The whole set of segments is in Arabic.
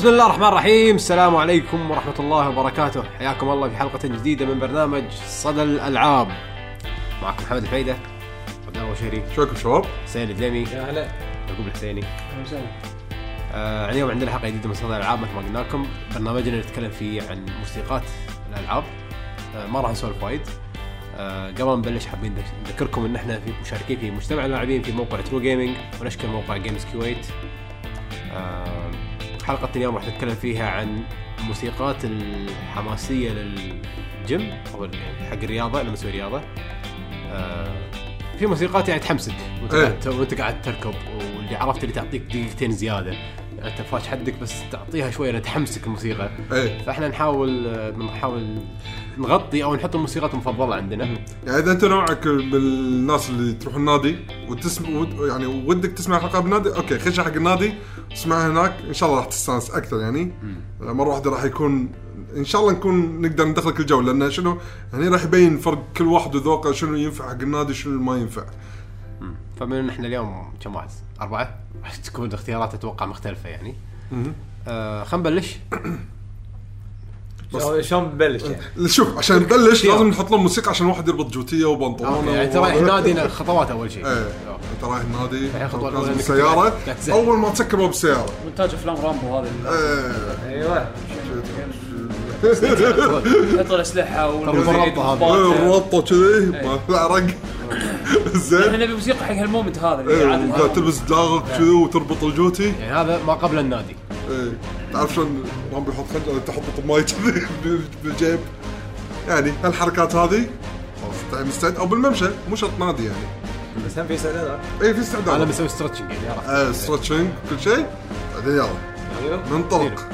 وبسم الله الرحمن الرحيم. السلام عليكم ورحمة الله وبركاته. حياكم الله في حلقة جديدة من برنامج صدى الألعاب. معكم محمد الفايدة. عبد الله وشهري شلونكم شباب؟ حسين الدليمي يا هلا. يعقوب الحسيني وسهلا. آه اليوم عندنا حلقة جديدة من صدى الألعاب مثل ما قلنا لكم برنامجنا نتكلم فيه عن موسيقات الألعاب. آه ما راح نسولف وايد. آه قبل ما نبلش حابين نذكركم إن إحنا في مشاركين في مجتمع اللاعبين في موقع True Gaming ونشكر موقع Games Kuwait آه حلقة اليوم راح نتكلم فيها عن الموسيقات الحماسية للجيم أو يعني حق الرياضة لما تسوي رياضة آه في موسيقات يعني تحمسك وأنت إيه. قاعد وأنت قاعد تركض واللي عرفت اللي تعطيك دقيقتين زيادة يعني أنت فاش حدك بس تعطيها لأن تحمسك الموسيقى. إيه. فإحنا نحاول نحاول نغطي أو نحط الموسيقات المفضلة عندنا. يعني إذا أنت نوعك من الناس اللي تروح النادي وتسمع يعني ودك تسمع حلقة بالنادي أوكي خش حق النادي اسمعها هناك إن شاء الله راح تستانس أكثر يعني. مره واحدة راح يكون إن شاء الله نكون نقدر ندخلك الجو لأن شنو يعني راح يبين فرق كل واحد وذوقه شنو ينفع حق النادي شنو ما ينفع. فمن إحنا اليوم كم واحد؟ أربعة؟ راح تكون الاختيارات أتوقع مختلفة يعني. آه خلينا نبلش شلون- شلون بنبلش يعني؟ شوف عشان نبلش لازم نحط لهم موسيقى عشان الواحد يربط جوتية وبنطلونه أوكي يعني ترى إحنا نادينا خطوات أول شيء. إيه أنت رايح الأولى لازم السياره. أول ما تسكر باب السياره مونتاج أفلام رامبو هذا اللي- إيه أيوه يحطوا الأسلحة الربطة هذه. والمضادات. الربطة كذي ما في عرق زين. إحنا نبي موسيقى حق هال moment هذا اللي وقاعد هذا. تلبس دلاغك كذي وتربط الجوتي يعني هذا ما قبل النادي. إيه. تعرف شلون رامبو يحط خنجر تحط طماي كذي بال- بالجيب؟ يعني هالحركات هذه خلاص مستعد؟ أو بالممشى مو شرط نادي يعني. بس هم في استعداد اي في أنا استعداد بسوي stretching يعني عرفت؟ آه stretching كل شيء. بعدين يلا. أيوه. ننطلق.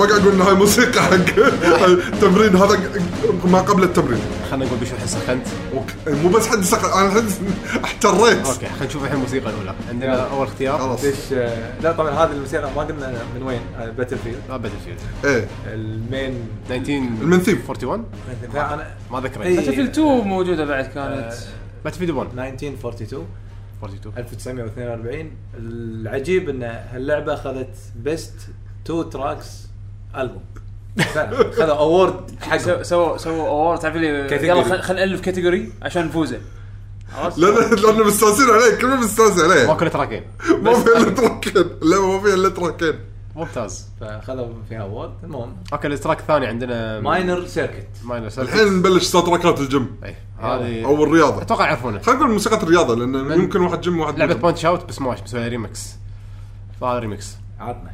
ما قاعد نقول ان هاي موسيقى حق التمرين هذا ما قبل التمرين. خلينا نقول بشو الحين سخنت. وك- مو بس حد سق... أنا الحين احتريت. أوكي خلينا نشوف الحين الموسيقى الأولى. عندنا أول اختيار. خلاص. ليش آه، لا طبعا هذه الموسيقى ما قلنا من وين باتل فيلد ما باتل فيلد إيه المين 19 المن ثيم 41 فانا ما ذكرت. إيه. باتل فيلد 2 موجودة بعد كانت. باتل فيلد 1 1942 42 1942 العجيب إن هاللعبة أخذت best two tracks album. خذوا award سو- حق سووا سووا award تعرف لي Category. يلا خل- خل نالف category عشان نفوزه. عرفت؟ لأن لأن مستانسين عليه كلنا مستانسين عليه ماكو تراكين. ما فيها إلا تراكين. اللعبه ما فيها إلا تراكين. ممتاز. فاخذوا فيها award المهم. أوكي ال track الثاني عندنا Minor Circuit Minor الحين نبلش تراكات الجيم. اي هذه أو الرياضه أتوقع يعرفونه. خلينا نقول موسيقى الرياضة لأن يمكن واحد جيم وواحد لعبة. بانش اوت بسماش مسوي ريمكس فهذا ريمكس عطنا.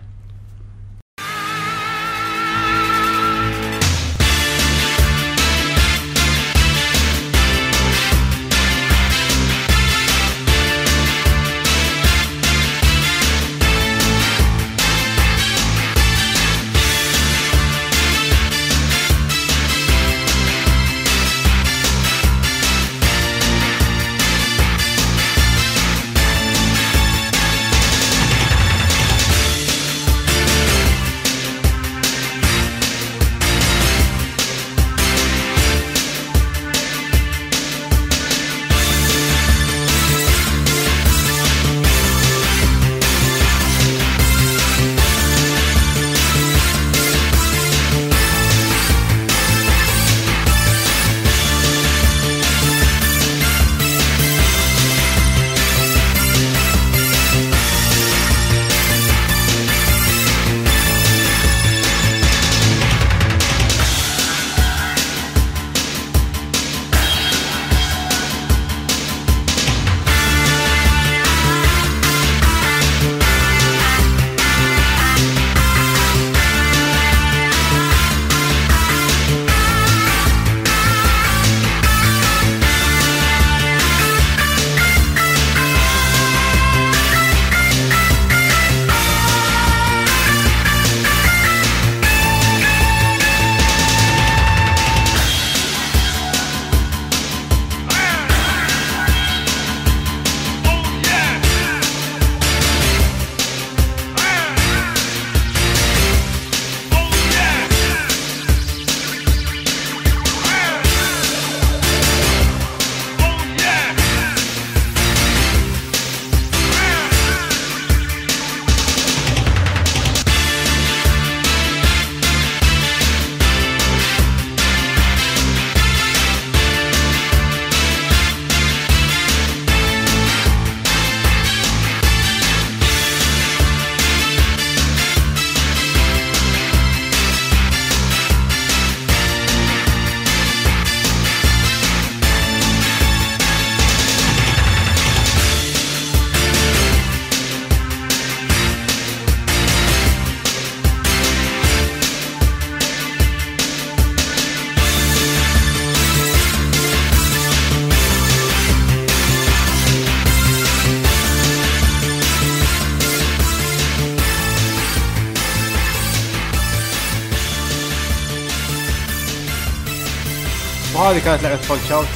كانت لعبة فولك اوت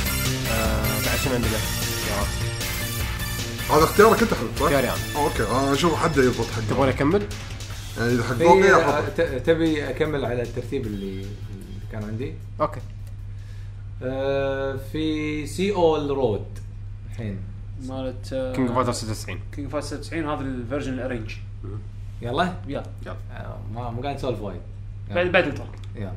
آه بعد شنو عندنا؟ اختيارات هذا اختيارك انت حبيبي صح؟ اختياري أنا. آه، أوكي أنا أشوف حد يضبط حق تبغون أكمل؟ يعني إذا حق فوقي آه، احطه تبي أكمل على الترتيب اللي كان عندي؟ أوكي. آه، في سي اول رود الحين مالت كينج اوف فايتر 96 كينج اوف 96 هذا الفيرجن الارينج يلا؟ يلا. آه، ما مو قاعد نسولف وايد. بعد بعد يلا.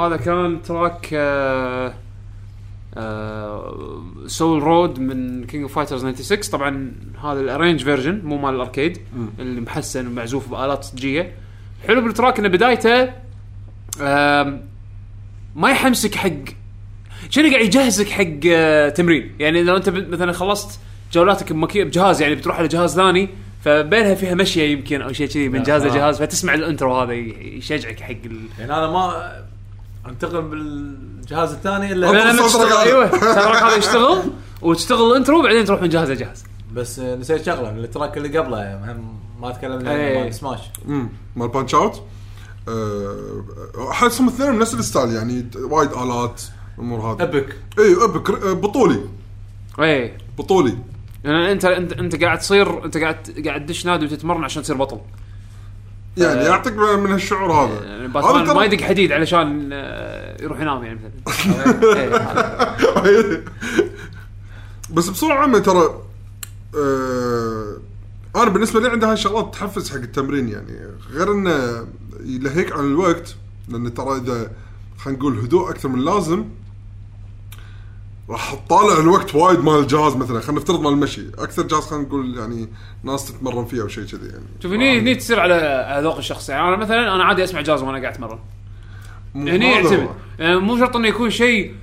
وهذا كان track آه آه Seoul Road من King of Fighters 96 طبعا هذا ال arrange version مو مال ال arcade اللي محسن ومعزوف بآلات صجيه حلو بال track إنه بدايته آم، ما يحمسك حق شنو قاعد يجهزك حق آه، تمرين؟ يعني لو أنت مثلا خلصت جولاتك بجهاز يعني بتروح على جهاز ثاني فبينها فيها مشيه يمكن أو شيء كذي من جهاز آه. لجهاز فتسمع ال intro هذا يشجعك حق ال... يعني أنا ما انتقل بالجهاز الثاني إلا تشتغل-. أيوه. هذا يشتغل وتشتغل ال intro بعدين تروح من جهاز لجهاز. بس آه، نسيت شغلة من ال track اللي قبله هم ما تكلمنا إيه. عنه مال سماش امم مال Punch-Out أه أحسهم اثنين نفس ال style يعني وايد آلات الأمور هذه. epic اي epic آه، بطولي. اي بطولي. يعني أنت أنت أنت قاعد تصير أنت قاعد قاعد تدش نادي وتتمرن عشان تصير بطل. يعني يعطيك من هالشعور هذا يعني هذا باتمان ما يدق حديد علشان آه، يروح ينام يعني مثلا إيه،. بس بصورة عامة ترى آه أنا بالنسبة لي عندي هاي الشغلات تحفز حق التمرين يعني غير انه يلهيك عن الوقت لأن ترى إذا خلينا نقول هدوء أكثر من اللازم راح تطالع الوقت وايد مال الجهاز مثلا. خلينا نفترض مال المشي. أكثر جهاز خلينا نقول يعني ناس تتمرن فيه أو شيء كذي يعني. شوف هني هني تصير على على ذوق الشخص يعني أنا مثلا أنا عادي أسمع جاز وأنا قاعد أتمرن. مو هني هذا يعتمد. يعني مو شرط إنه يكون شيء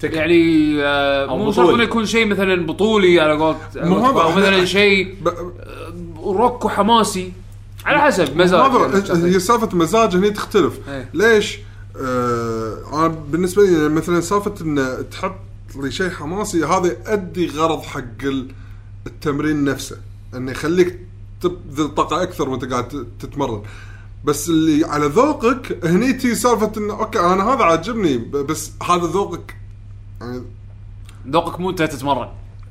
تك- يعني آه، مو شرط. إنه يكون شيء مثلا بطولي على قولت. أو مثلا شيء ب- روك وحماسي. على حسب مزاج هذا. هي سالفة مزاج هني تختلف. إيه. ليش؟ آه أنا بالنسبة لي مثلا سالفة إن تحط لي شيء حماسي هذا يؤدي غرض حق ال- التمرين نفسه إنه يخليك تبذل طاقه أكثر وأنت قاعد ت- تتمرن. بس اللي على ذوقك هني تي سالفة إنه أوكي أنا هذا عاجبني بس هذا ذوقك. يعني ذوقك مو أنت تتمرن.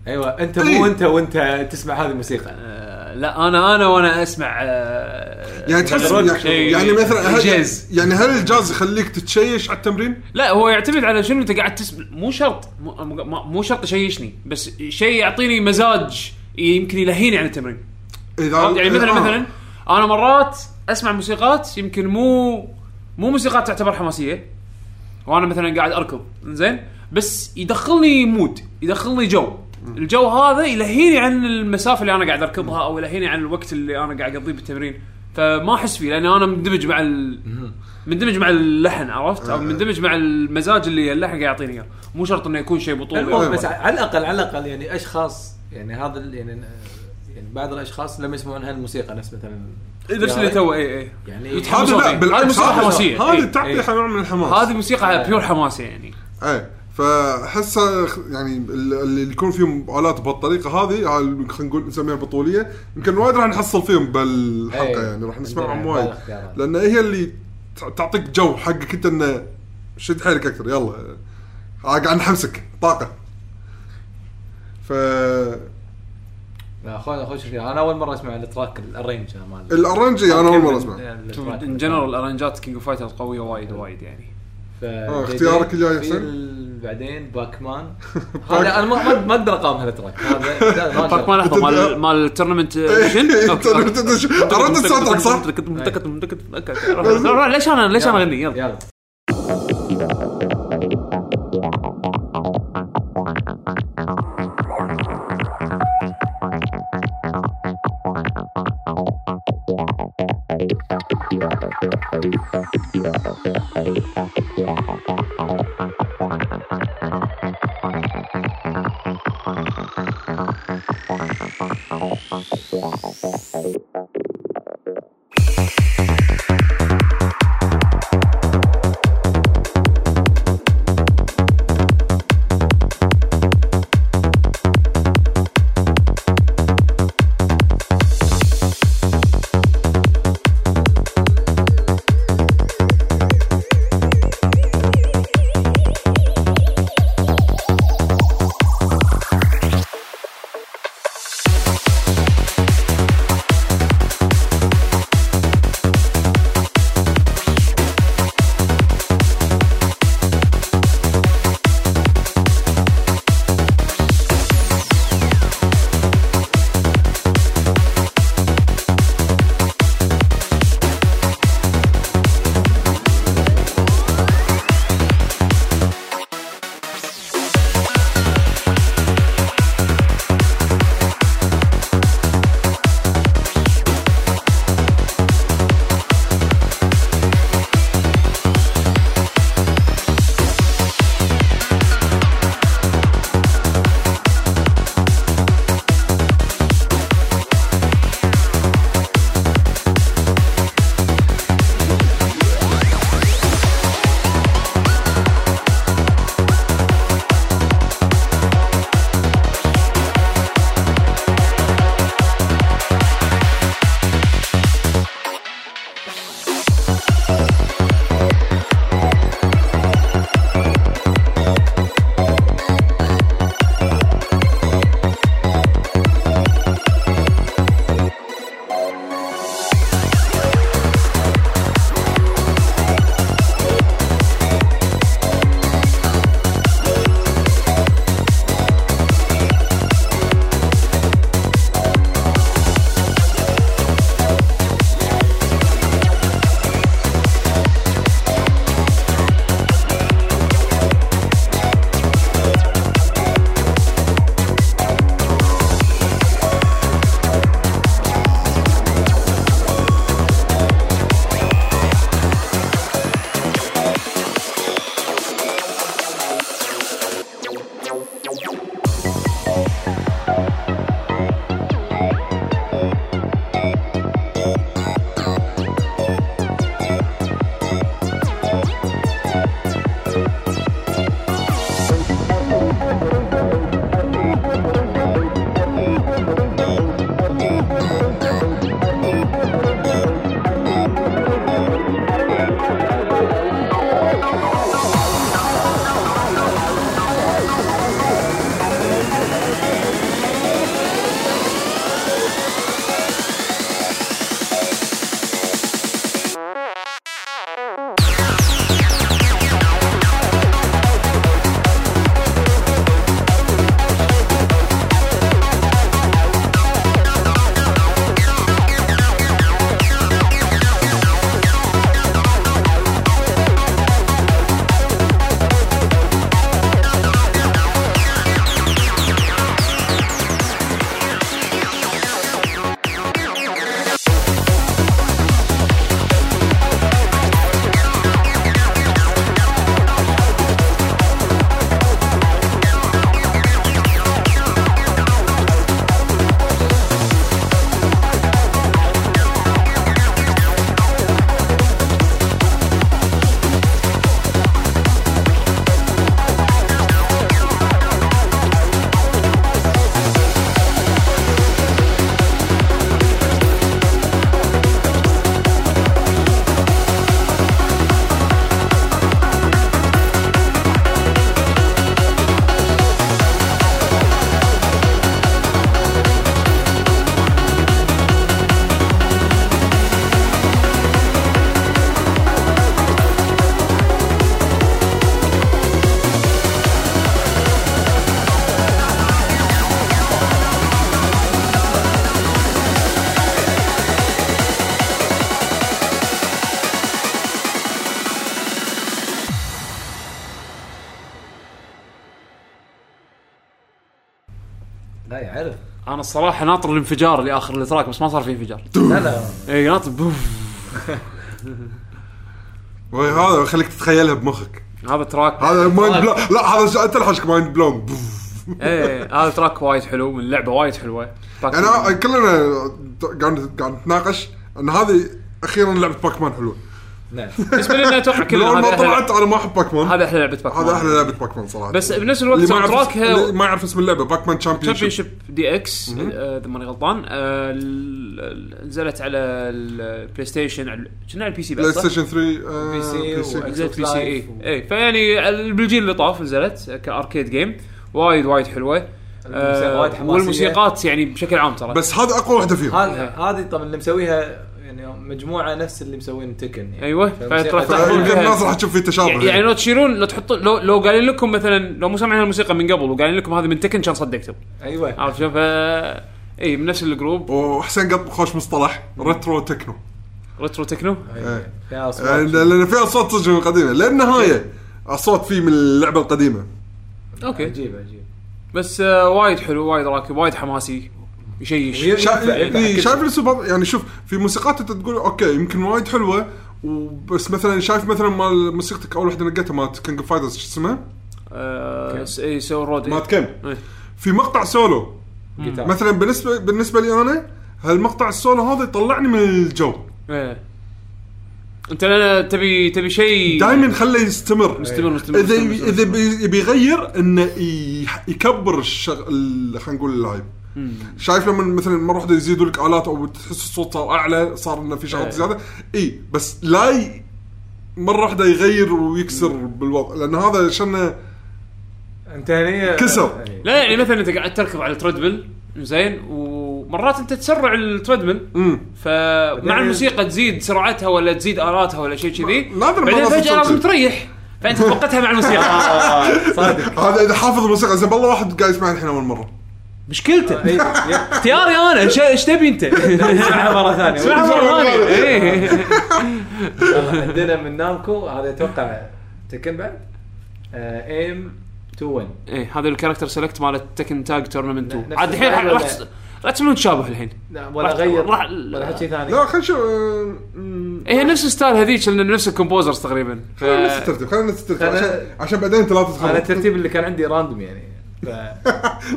أيوه أنت إيه. مو أنت وأنت تسمع هذه الموسيقى. آه، لا أنا أنا وأنا أسمع آه، يعني تحس يعني, يعني مثلا هل جاز يعني هل الجاز يخليك تتشيش على التمرين؟ لا هو يعتمد على شنو أنت قاعد تسمع مو شرط مو, مو- شرط يشيشني بس شيء يعطيني مزاج يمكن يلهيني عن التمرين اذا فهمت؟ يعني مثلا آه. مثلا أنا مرات أسمع موسيقات يمكن مو مو موسيقات تعتبر حماسية وأنا مثلا قاعد أركض زين بس يدخلني mood يدخلني جو الجو هذا يلهيني عن المسافة اللي أنا قاعد أركضها أو يلهيني عن الوقت اللي أنا قاعد اقضيه بالتمرين فما أحس فيه لأن أنا مندمج مع ال... مندمج مع اللحن عرفت؟ أو مندمج مع المزاج اللي اللحن قاعد يعطيني إياه. مو شرط إنه يكون شيء بطولي. المهم بس على الاقل على الأقل يعني أشخاص يعني هذا يعني يعني بعض الأشخاص لما يسمعون هالموسيقى نفس مثلا نفس اللي تو اي اي يعني هذا يتحمسون لا فيه. بالعكس هذه موسيقى حماسية هذه إيه. تعطي نوع من الحماس هذه موسيقى pure حماسية يعني. إيه. فأحس يعني ال- اللي يكون فيهم آلات بهالطريقه هذه خلينا نقول نسميها بطوليه يمكن وايد راح نحصل فيهم بالحلقة إيه. يعني راح نسمعهم وايد. لأن هي اللي تع- تعطيك جو حقك أنت إنه شد حيلك أكثر يلا قاعد نحمسك طاقة ف لا خذ خذ شوف أنا أول مرة أسمع التراك ال arrange مال ال arrange أنا أول مرة أسمع ال track. in general ال arrange ات King of Fighters قوية وايد وايد يعني آه، اختيارك الجاي. ال- بعدين Pac-Man. هذا أنا ما ما- أقدر أقاوم هال track هذا لا، ما أقدر. Pac-Man لحظة مال مال ال tournament edition Tournament Edition. عرفت الساوند تراك صح؟ ليش أنا ليش أنا اغني يلا. Yeah. أنا الصراحة ناطر الانفجار اللي آخر ال track بس ما صار في انفجار. لا لا. اي ناطر بوف. وهذا خليك تتخيلها بمخك. هذا track. هذا mind blow لا هذا أنت الحشك mind blown إيه هذا track وايد حلو من اللعبه وايد حلوة. انا كلنا قاعد قاعد نتناقش إن هذه أخيرا لعبة Pac-Man حلوة. نعم. بالنسبة لنا أتوقع كلنا اول ما هذا أحلى- طلعت أنا ما أحب Pac-Man هذا أحلى لعبة Pac هذا أحلى لعبة Pac-Man صراحة. بس بنفس الوقت اللي ما sound يعرف اسم- track ها ما يعرف اسم اللعبة Pac-Man Champion Championship DX آه، إذا ماني غلطان. آه، ال- ال- نزلت على ال PlayStation على- كنا على ال PC Play صح؟ Station 3 آه، PC PC. اي Live. و- اي فيعني ال- بالجيل اللي طاف نزلت ك arcade game وايد وايد حلوة. الموسيقى آه، وايد حماسية. والموسيقات يعني بشكل عام ترى. بس هذا أقوى واحدة فيهم. هذا هذه طبعا اللي مسويها يعني مجموعة نفس اللي مسوين Tekken يعني. أيوه يمكن فيها- الناس راح تشوف في تشابه يعني, يعني لو تشيلون لو تحطون لو لو قايلين لكم مثلا لو مو سامعين الموسيقى من قبل وقايلين لكم هذه من Tekken كان صدقتوا أيوه. عرفت شلون؟ ف- إي من نفس ال group. وحسين قط خوش مصطلح retro techno retro techno أيوة. فيها أصوات. لأن فيها صوت صدق من القديمه للنهايه الصوت فيه من اللعبة القديمة. أوكي. عجيب عجيب. بس آه وايد حلو وايد راكب وايد حماسي. شا... ينفع- ينفع إيه، شايف السوبر يعني شوف في موسيقات انت تقول أوكي يمكن وايد حلوة وبس مثلا شايف مثلا مال موسيقتك أول وحده نقيتها مالت King of Fighters شو اسمها؟ آه س- اي سو رود مالت كم؟ إيه. في مقطع سولو. مثلا بالنسبة بالنسبة لي أنا هالمقطع السولو هذا يطلعني من الجو إيه أنت لا تبي تبي شيء دائما خله يستمر مستمر مستمر اذا مستمر، إذا مستمر. بي- يبي يغير إنه يكبر الشغ... ال- خلينا نقول اللايف. شايف لما مثلا مرة واحدة يزيدوا لك آلات أو تحس الصوت صار أعلى صار إنه في شغلات إيه. زيادة إي بس لا ي... مرة واحدة يغير ويكسر بالوضع لأن هذا عشان أنت هني كسر. أي. لا يعني مثلا أنت قاعد تركض على ال treadmill زين ومرات أنت تسرع ال treadmill امم فمع الموسيقى تزيد سرعتها ولا تزيد آلاتها ولا شيء كذي بعدين فجأة لازم. تريح فأنت توقتها مع الموسيقى آه، صادق هذا إذا حافظ الموسيقى زين والله واحد قاعد يسمعني الحين أول مرة مشكلته. إي، yep. اختياري أنا. إيش تبي أنت؟ اسمعها مرة ثانية. اسمعها مرة ثانية. إيه. عندنا من Namco. هذا أتوقع Tekken بعد. Aim to Win إيه هذا ال character select مال Tekken Tag Tournament 2 نفس عاد الحين راح ولا- تسمعون تشابه الحين. ولا راح- غير. راح- ولا شيء ثاني. لا خلينا نشوف آه، مم، هي نفس style هذيك لأن نفس ال composers تقريبا. خلينا نفس الترتيب خلينا نفس الترتيب عشان بعدين انت لا أنا الترتيب اللي كان عندي random يعني. ف...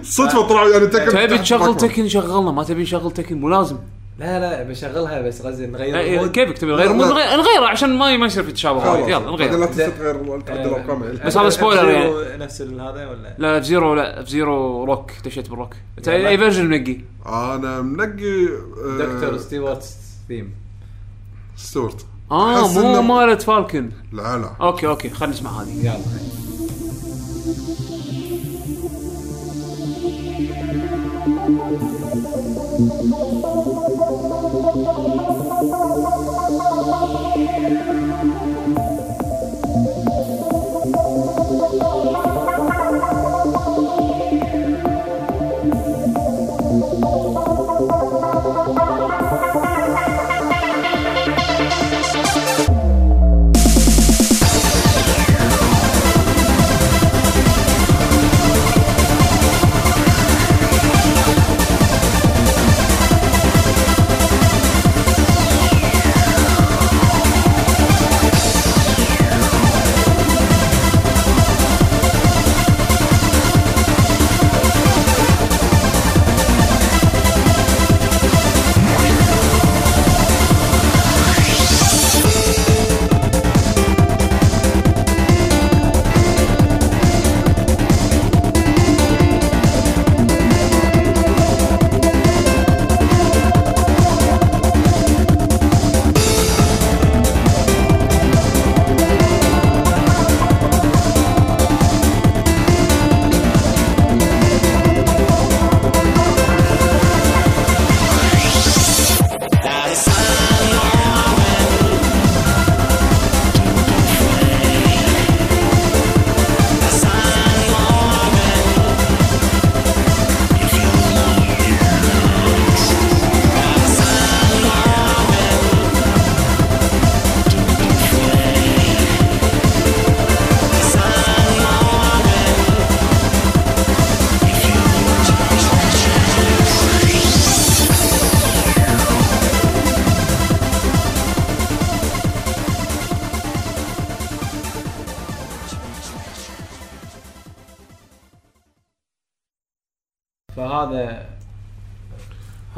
صدفة طلعوا يعني تكن تبي تشغل. تكن شغلنا ما تبي نشغل تكن مو لازم لا لا بشغلها بس غزي نغير إيه، المود. كيفك تبي نغير لا، مو لا. نغير- نغيره عشان ما ما يصير في تشابه. وايد يلا نغير لا تغير تعدل آه، ارقام يعني. بس هذا سبويلر يعني. نفس هذا ولا لا زيرو لا زيرو روك دشيت بالروك انت. أي فيرجن منقي أنا منقي آه، دكتور ستيوارت ثيم ستورت آه مو مالت فالكن لا لا أوكي أوكي خلينا نسمع هذه يلا Thank you.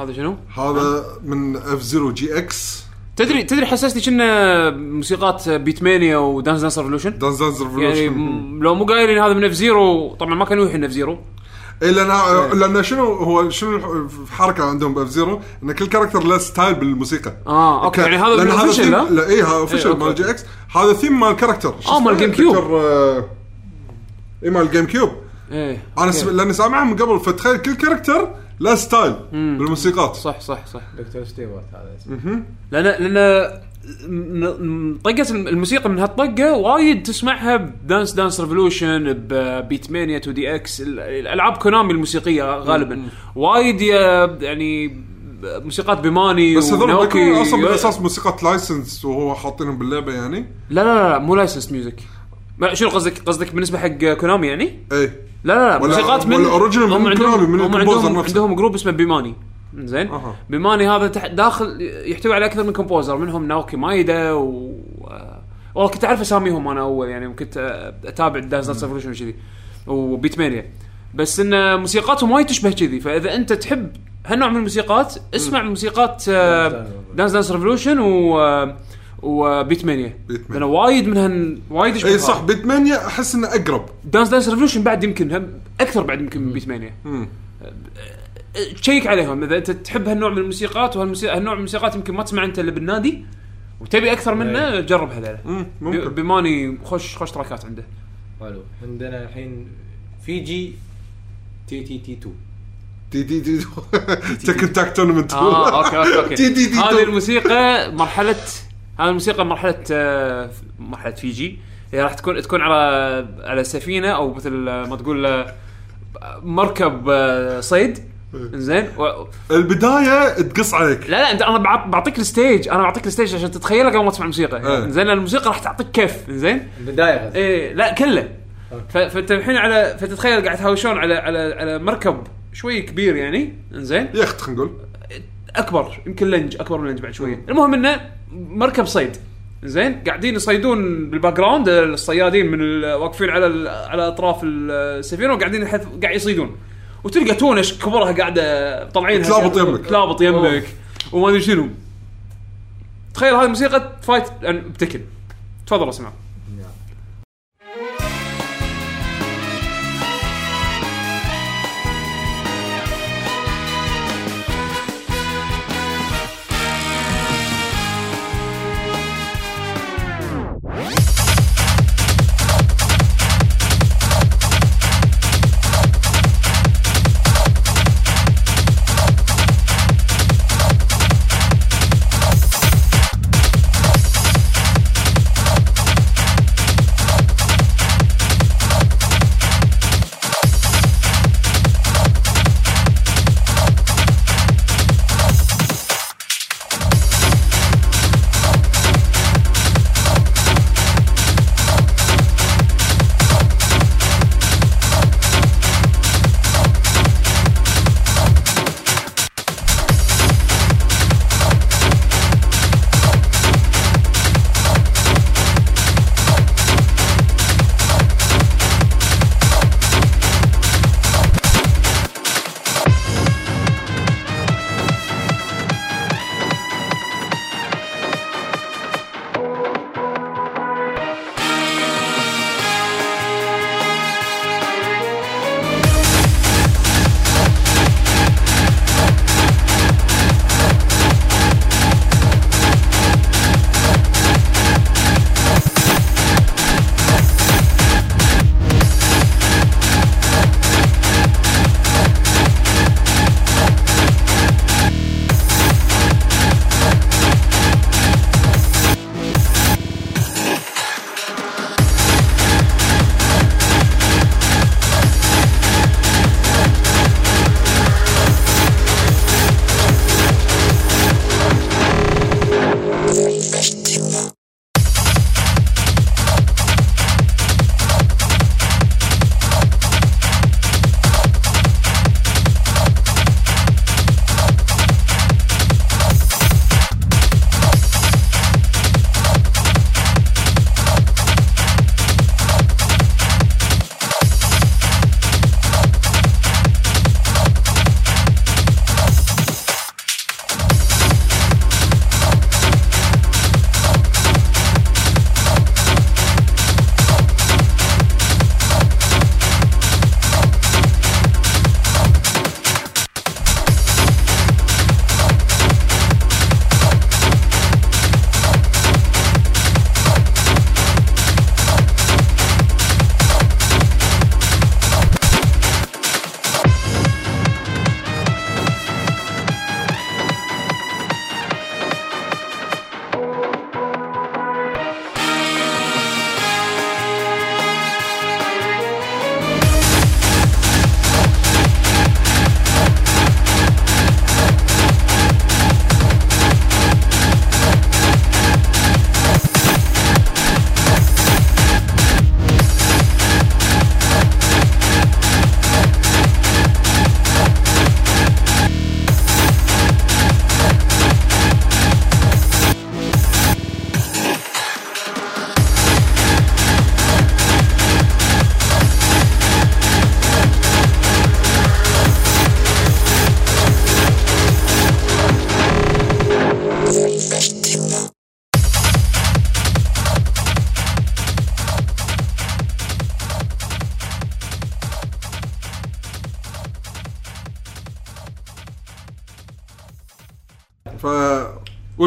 هذا شنو؟ هذا من F-Zero GX تدري تدري حسسني كنا موسيقات Beatmania و Dance Dance Revolution Dance Dance يعني Revolution م- لو مو قايلين هذا من F-Zero طبعا ما كان يوحي من F-Zero اي لأن لأن شنو هو شنو الح- حركة عندهم ب F-Zero إن كل character له style بالموسيقى آه أوكي يعني هذا هذا لا؟ لا اي هذا official أوكي. مال GX هذا ثيم مال character آه، مال؟ GameCube. اي مال GameCube إيه أنا. لأني سامعها من قبل فتخيل كل character له style بالموسيقات صح صح صح. Dr. Stewart هذا اسمه. لأن لأن طقة الموسيقى من هالطقة وايد تسمعها ب Dance Dance Revolution ب Beatmania IIDX ال- الألعاب Konami الموسيقية غالبا. وايد يا- يعني موسيقات Bemani بس هذول أصلا بالأساس موسيقى license وهو حاطينهم باللعبة يعني؟ لا لا لا مو license music ما شنو قصدك قصدك بالنسبة حق Konami يعني؟ اي لا لا لا ولا- موسيقات من ولا original من هم عندهم Konami، من هم ال composer عندهم نفسه. عندهم group اسمه Bemani زين أها. Bemani هذا تح- داخل يحتوي على أكثر من composer منهم ناوكي مايدا و آه، والله كنت أعرف أساميهم أنا أول يعني كنت آه، أتابع Dance Dance Revolution وكذي و Beatmania بس إن موسيقاتهم وايد تشبه كذي فإذا أنت تحب هالنوع من الموسيقات اسمع موسيقات Dance Dance Revolution و آه، و Beatmania. Beatmania. لأن وايد منهن وايد يشبه إي بعض. صح Beatmania أحس إنه أقرب. Dance Dance Revolution بعد يمكن هم أكثر بعد يمكن من Beatmania. مم. check عليهم. إذا أنت تحب هالنوع من الموسيقات وهالموسيقى هالنوع من الموسيقات يمكن ما تسمع أنت إلا بالنادي وتبي أكثر منه جرب هذول Bemani خوش خوش track ات عنده. حلو. عندنا الحين فيجي TTT 2 TTT Tekken Tag Tournament آه okay okay okay. TTT هذه. الموسيقى مرحلة هذه الموسيقى مرحلة آه، مرحلة فيجي. هي راح تكون تكون على على سفينة أو مثل ما تقول آه، مركب آه، صيد. زين و- البداية تقص عليك. لا لا أنت أنا بعط- بعطيك ال stage. أنا بعطيك ال stage عشان تتخيله قبل ما تسمع الموسيقى. إيه. زين لأن الموسيقى راح تعطيك كيف. زين البداية. إيه لا كله. ف- فأنت الحين على فتتخيل قاعد تهاوشون على على على مركب شوي كبير يعني. زين يخت خلينا نقول. أكبر يمكن لنج أكبر من لنج بعد شوية المهم إنه مركب صيد. زين؟ قاعدين يصيدون بال background الصيادين من واقفين على على اطراف السفينة وقاعدين قاعد يصيدون. وتلقى تونة كبرها قاعدة طالعينها تلابط يمك. تلابط يمك. وما أدري شنو. تخيل هذه موسيقى fight ب Tekken. تفضل اسمع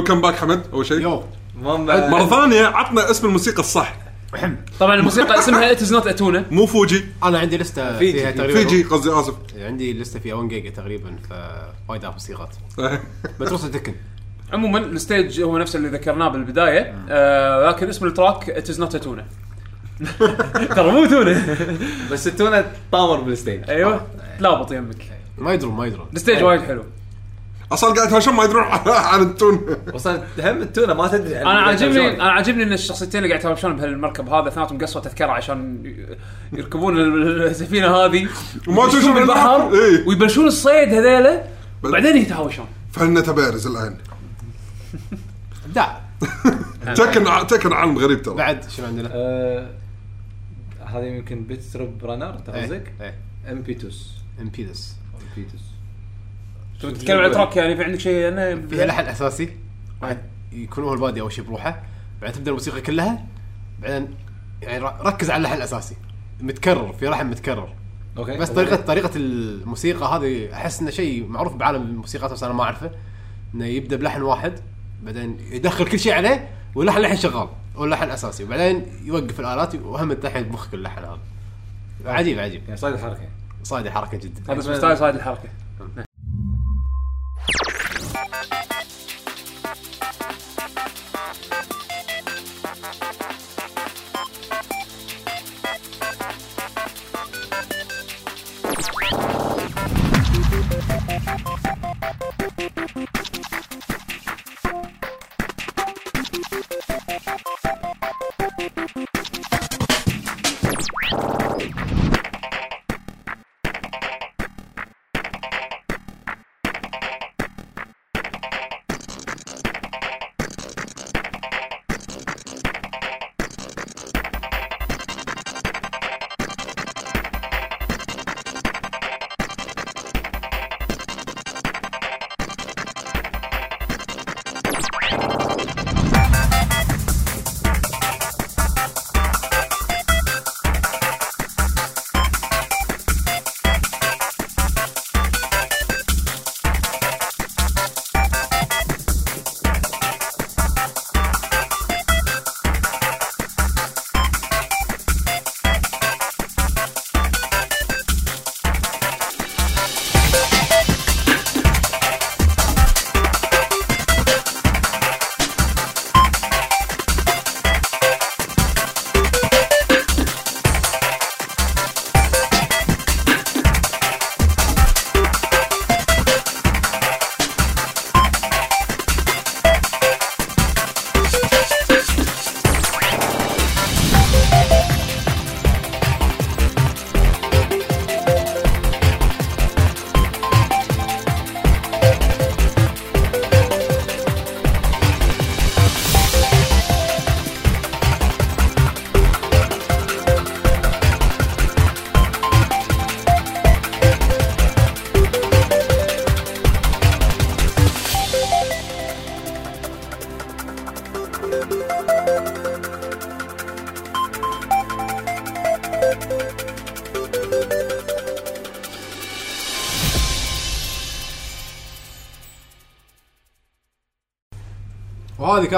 welcome back حمد أول شيء. يو مرة ثانية عطنا اسم الموسيقى الصح. طبعا الموسيقى اسمها It's Not a Tuna مو فيجي. أنا عندي لستة فيجي. فيها تقريبا. فيجي قصدي آسف. عندي لستة فيها 1 جيجا تقريبا فوايد موسيقات. متروس Tekken. عموما ال stage هو نفس اللي ذكرناه بالبداية. آه لكن اسم ال track It's Not a Tuna ترى مو تونه بس التونه طامر بال stage. أيوه. تلابط يمك ما يدرون ما يدرون. ال stage وايد حلو. أصلا قاعد هاشم ما يدرون عن التون. وصلت هم التونة ما تدري عن أنا عاجبني. أنا عاجبني إن الشخصيتين اللي قاعد يتهاوشون بهالمركب هذا اثنيناتهم قصوا تذكرة عشان يركبون ال- السفينة هذه وما تشوفون بالبحر إيه. ويبلشون الصيد هذيلا وبعدين يتهاوشون. فلنا تبارز الآن. ابداع Tekken تكن عالم غريب ترى. بعد شنو عندنا؟ آه، هذه يمكن Bit.Trip Runner انت قصدك؟ إيه. Impetus Impetus Impetus تبي تتكلم عن track يعني؟ في عندك شيء أنا؟ فيها لحن أساسي. يكون هو البادي أول شيء بروحه. بعدين تبدأ الموسيقى كلها. بعدين يعني ركز على اللحن الأساسي. متكرر في لحن متكرر. okay. بس طريقه طريقة الموسيقى هذه أحس إنه شيء معروف بعالم الموسيقى بس أنا ما أعرفه. إنه يبدأ بلحن واحد بعدين يدخل كل شيء عليه واللحن لحن شغال واللحن أساسي. وبعدين يوقف الآلات وهم تحت بمخك اللحن هذا. عجيب عجيب. يعني صايد الحركة. صايد الحركة جدا. هذا اسمه سايد الحركة.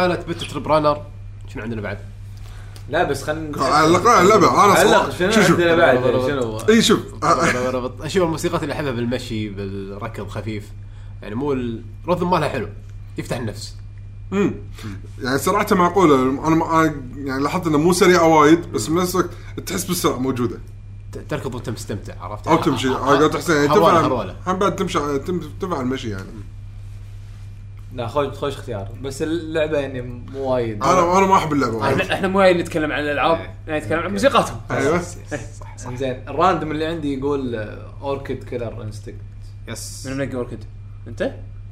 كانت Bit.Trip Runner شنو عندنا بعد؟ لا بس خلينا على اللعبه أنا علق صراحة شنو شوف شوف. عندنا بعد؟ شنو؟ إي شوف. أشوف الموسيقات اللي أحبها بالمشي بالركض خفيف. يعني مو ال rhythm مالها حلو. يفتح النفس. امم يعني سرعته معقولة. أنا يعني لاحظت إنه مو سريعه وايد بس بنفس الوقت تحس بالسرعه موجودة. تركض وانت مستمتع عرفت؟ أو تمشي. قاعد تحس يعني تنفع هم بعد تمشي تم- تنفع المشي يعني. لا خوش خوش اختيار. بس اللعبة يعني مو وايد. أنا أنا ما أحب اللعبة وايد. إحنا إحنا مو جايين نتكلم عن الألعاب إيه. يعني نتكلم عن موسيقاتهم. أيوه. صح صح انزين ال random اللي عندي يقول Orchid Killer Instinct yes من منقي Orchid أنت؟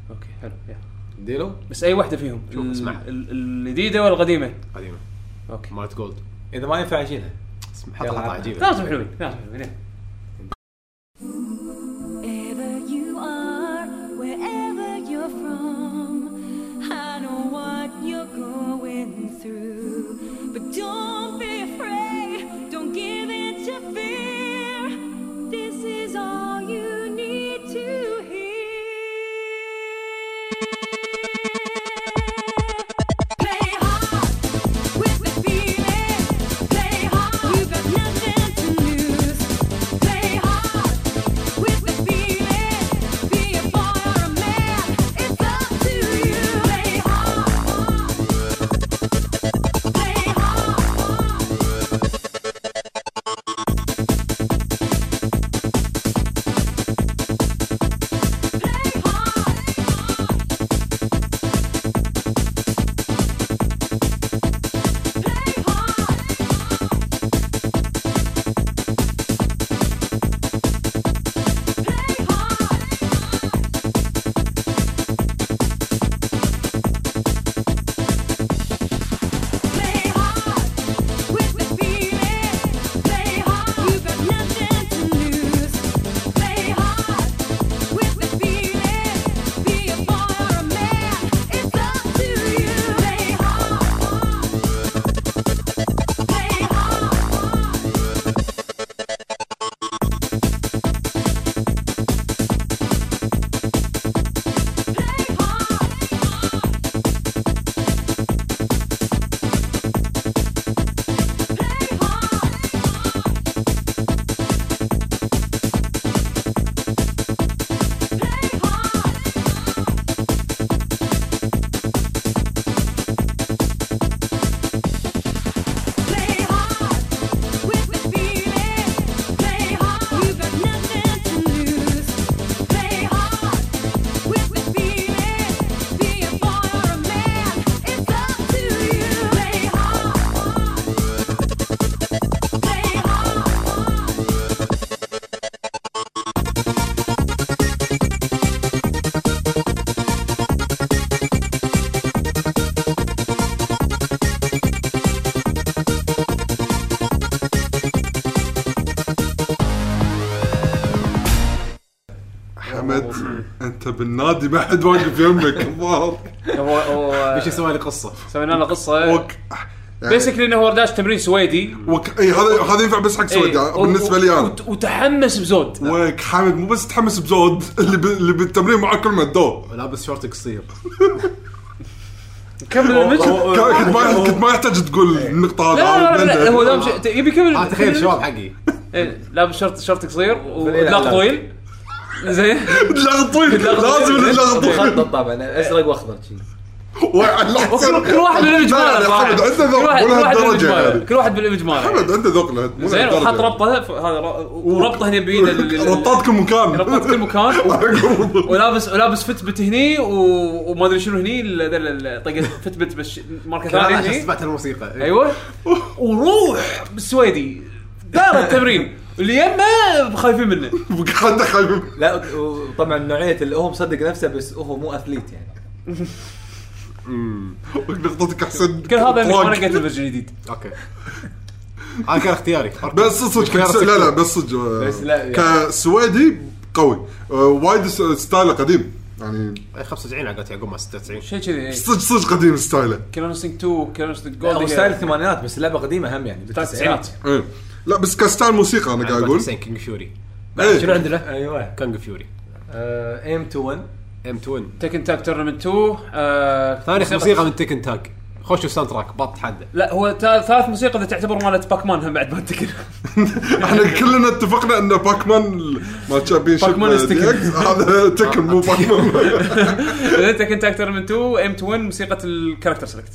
okay حلو يلا ديلو؟ بس أي واحدة فيهم؟ شوف، اسمع. ال- الجديدة ولا القديمة؟ قديمة. okay. مالت Gold إذا ما ينفع اشيلها حط عطنا. عجيبه ثلاثهم حلوين ثلاثهم حلوين انت بالنادي ما حد واقف يمك. الظاهر هو هو إيش يسوي لي قصة. سوينا له قصة. وك يعني بيسكلي إنه هو داش تمرين سويدي. وك إي هذا هذا ينفع بس حق سويد إيه، يعني بالنسبة لي أنا. وت- وتحمس بزود. وك حامد مو بس تحمس بزود اللي ب... اللي بالتمرين معاه كلمة دو. لابس شورت قصير. كمل كان- كنت ما كنت ما يحتاج تقول النقطه لا هذه لا لا, لا هو دام يبي يكمل آه تخيل الشباب حقي. إيه، لابس شورت شورت قصير على- طويل. زين. طويل لازم مخطط طبعا. ازرق واخضر كل واحد بال image لا، ماله كل ذوق واحد بال image ماله يعني. كل واحد بال image ماله حمد عنده ذوق له مو زين. وحط ربطه هذا وربطه. هنا بيده ال- رطات كل مكان. ربطه كل مكان ولابس ولابس Fitbit هني وما أدري شنو هني طقة Fitbit بس ماركة ثانية هني. سمعت الموسيقى. أيوه. وروح بالسويدي. دار التمرين. اللي يمه خايفين منه. حتى خايف لا وطبعا نوعية اللي هو مصدق نفسه بس هو مو athlete يعني. نقطتك أحسن. كل هذا اللي طراق. أنا قلت ال version الجديد. okay. هذا كان اختياري. بس صدق لا لا. بس صدق. بس لا، يعني- كسويدي قوي. آه، وايد style ه قديم. يعني إيه، 95 عقلت يعقوب مع 96 شيء كذي صدق صدق قديم ستايله. كيلو نستنج 2 كيلو نستنج هو جولد ستايل الثمانينات بس اللعبه قديمة هم يعني التسعينات إيه. لا بس كستايل موسيقى أنا قاعد أقول. كينج فيوري. شنو عندنا؟ أيوه. كانج فيوري. أيم تو 1 ام 2 تكن تاك تورنمنت 2 آه، ثاني موسيقى من تيكن تاج خشوا ساوند تراك بط حده لا هو تا- ثالث موسيقى إذا تعتبر مالت باكمان هم بعد ما تكن إحنا كلنا اتفقنا إن باكمان ما Championship Pac-Man. هذا Tekken مو Pac-Man Tekken Tag Tournament 2 M 2 موسيقى ال character select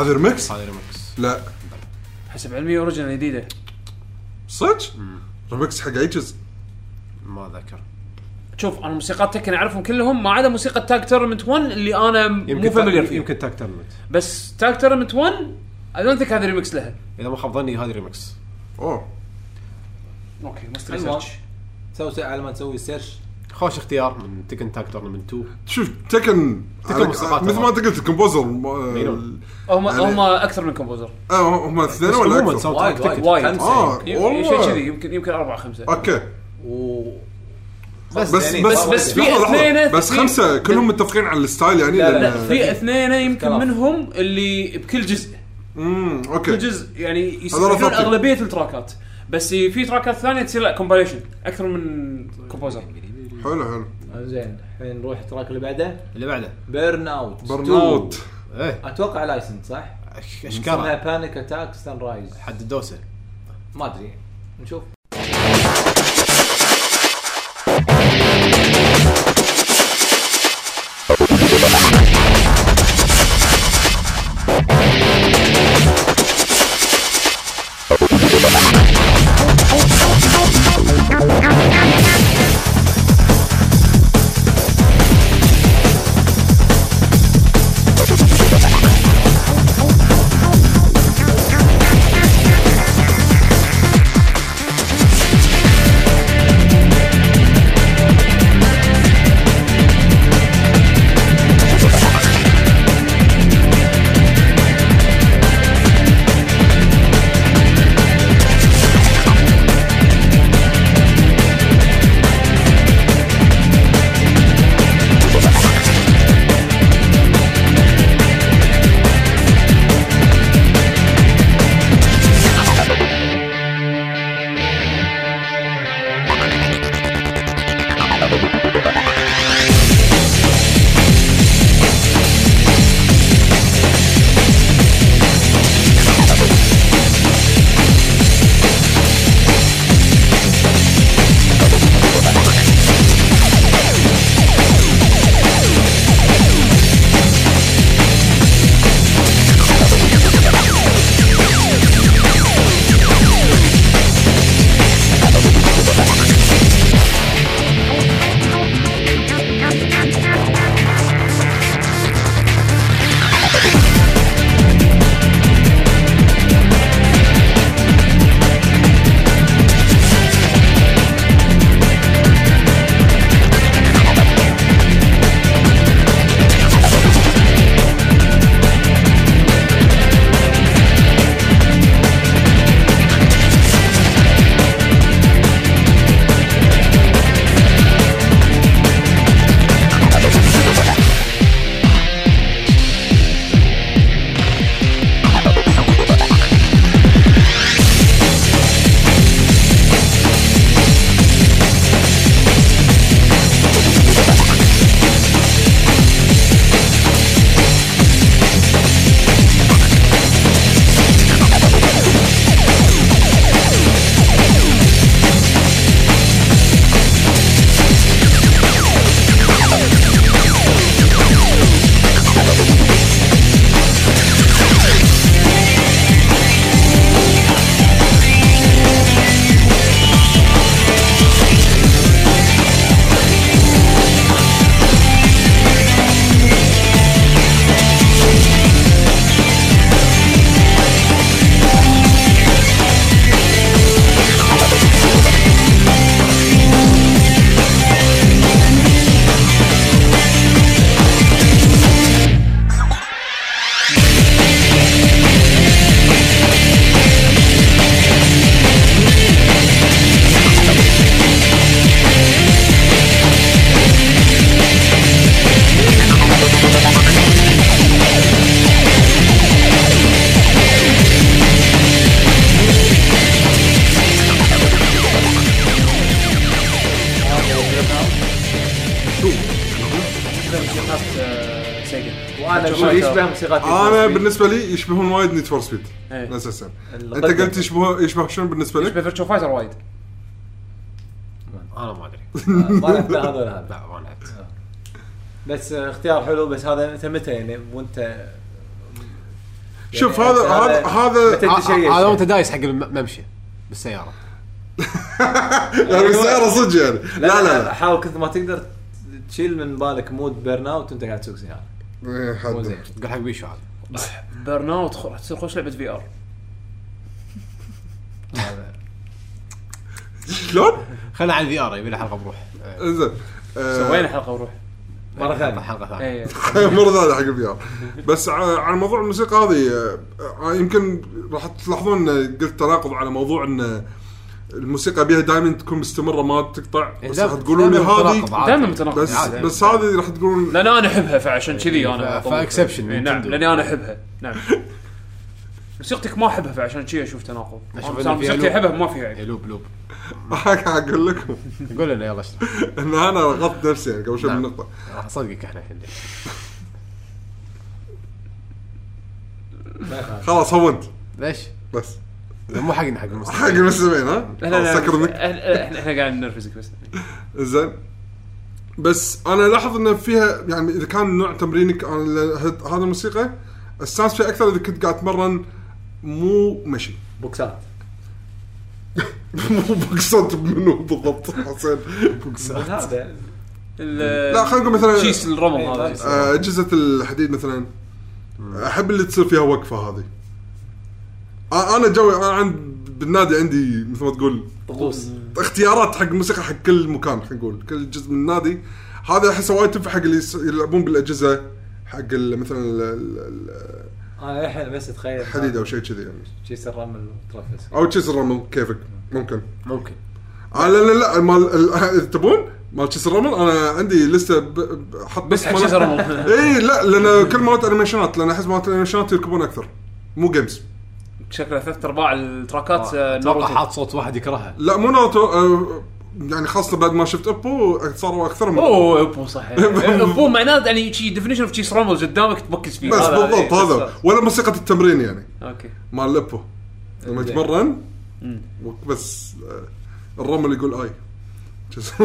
هذه ريمكس هذا ريمكس؟ لا. حسب علمي original جديدة. صدق؟ ريمكس حق اي جزء؟ ما ذكر شوف أنا موسيقات Tekken أعرفهم كلهم ما عدا موسيقى Tag Tournament 1 اللي أنا مو familiar فيه يمكن Tag Tournament بس Tag Tournament 1 I don't think هذا ريمكس لها. إذا ما خاب ظني هذه ريمكس أوه. okay ماست المهم. research تسوي سي- على ما تسوي search خوش اختيار من Tekken Tag Tournament 2 شوف Tekken Tekken مثل ما انت قلت ال composer هم يعني- هم أكثر من composer. آه هم اثنين ولا أكثر؟ وايد وايد آه يم- والله. شيء كذي يمكن يمكن أربعة خمسة. okay. بس بس يعني بس, بس في. اثنين- بس خمسة كلهم متفقين على ال style يعني لا، لا، في اثنين يمكن. منهم اللي بكل جزء. امم كل okay جزء يعني يستخدمون. أغلبية التراكات. بس في تراكات ثانية تصير لا compilation أكثر من composer. حلو حلو. زين الحين نروح التراك اللي بعده. اللي بعده. بيرن اوت برن اوت إيه. أتوقع لايسنس صح؟ اشكالها اسمها بانيك اتاك سان رايز حد الدوسه ما أدري. نشوف. بالنسبة لي يشبهون وايد Need for Speed. أساسا. أنت قلت يشبه يشبه شنو بالنسبة لك؟ يشبه Virtua Fighter وايد. أنا ما أدري. ما لعبت هذا ولا هذا لا ما لعبت. بس آه، اختيار حلو بس هذا أنت متى يعني؟ وانت شوف يعني هذا هذا هذا تشيش هذا وأنت دايس حق الممشى بالسيارة. يعني السياره صدق يعني. لا لا لا حاول كثر ما تقدر تشيل من بالك mode Burnout وأنت قاعد تسوق سيارة. إيه،. مو زين. تقول حق بيشو هذا. بيرن اوت راح تصير خوش لعبة VR شلون؟ خلينا على ال VR يبي له حلقة بروح. إيه. زين آه، سوينا حلقة وروح مرة ثانية. حلقة ثانية. مرة ثانية حق ال VR بس ع- على موضوع الموسيقى هذه آه، آه، يمكن راح تلاحظون إن قلت تناقض على موضوع إن الموسيقى بيها دائما تكون مستمرة ما تقطع إيه، بس دائماً- راح تقولون لي هذه. دائما متناقض بس عادي. بس هذه راح تقولون لأن أنا أحبها فعشان كذي أنا ف- أطلب. ف exception إيه، نعم. لأني أنا أحبها نعم موسيقتك ما أحبها فعشان كذي أشوف تناقض موسيقتي. أحبها ما فيها إيه، عيب loop loop قاعد أقول لكم قول لنا يلا إن أنا غلطت نفسي قبل شوي نعم. بالنقطه راح اصدقك إحنا الحين خلاص هونت ليش؟ بس مو حقنا حق المستمعين حق المستمعين ها؟ لا لا سكر. إحنا إحنا إحنا قاعد نرفزك بس. زين. بس أنا لاحظ إن فيها يعني إذا كان نوع تمرينك أنا هذا الموسيقى استانس فيها أكثر إذا كنت قاعد اتمرن مو مشي. بوكسات. مو بوكسات منو بالضبط؟ حسين. هذا لا خلينا نقول مثلا شيس الرمل إيه، هذا. اجهزه الحديد مثلا. أحب اللي تصير فيها وقفة هذه. أنا جوي أنا عند بالنادي عندي مثل ما تقول طقوس. اختيارات حق الموسيقى حق كل مكان خلينا نقول. كل جزء من النادي. هذا احسه وايد تنفع حق اللي يلعبون بالأجهزة حق مثلا ال- ال- أنا الحين بس اتخيل الحديد أو شيء كذي يعني. شيس الرمل وترفس أو تشيس الرمل كيفك؟ ممكن. ممكن. آه لا لا لا مال ال- تبون مال تشيس الرمل أنا عندي ب- حط بس حق مال- شيس الرمل. اي لا لأن كل مالت انيميشنات لأن أحس مالت الانيميشنات يركبون أكثر. مو جيمز شكله ثلاث أرباع التراكات آه، أتوقع ناروتو. حاط صوت واحد يكرهها. لا مو ناروتو آه، يعني خاصة بعد ما شفت أبو صاروا أكثر من أوه أبو. صح أبو معناه يعني شي ديفينيشن اوف تشيس رامل قدامك تبكس فيه. بس هذا- بالضبط إيه، هذا بس- ولا موسيقى التمرين يعني. أوكي. مال الابو لما زين. يتمرن. بس آه، الرمل يقول آي. تشيس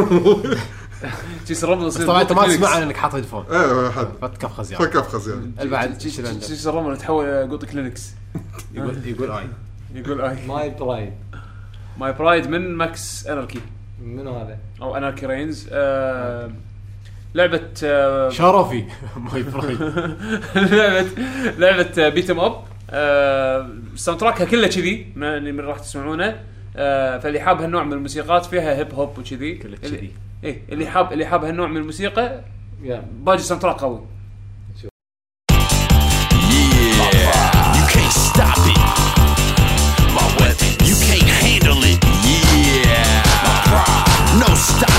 بس يصير طبعا أنت ما تسمع. انك حاط هيدفون إيه حد فتكفخز يعني فك افخز يعني البعد تشيس-. تشيس رامل تحول إلى قوطك لينكس يقول يقول اي يقول اي ماي برايد ماي برايد من ماكس اناركي منو هذا؟ أو اناركي رينز آه لعبة آه شرفي. ماي برايد لعبة لعبة بيت ام اب آه، ال soundtrackها كله كذي ما- اللي من راح تسمعونه. آه، فاللي حاب هالنوع من الموسيقات فيها hip hop وكذي. كله كذي. إيه اللي حاب اللي حاب هالنوع من الموسيقى باجي soundtrack قوي. Stop.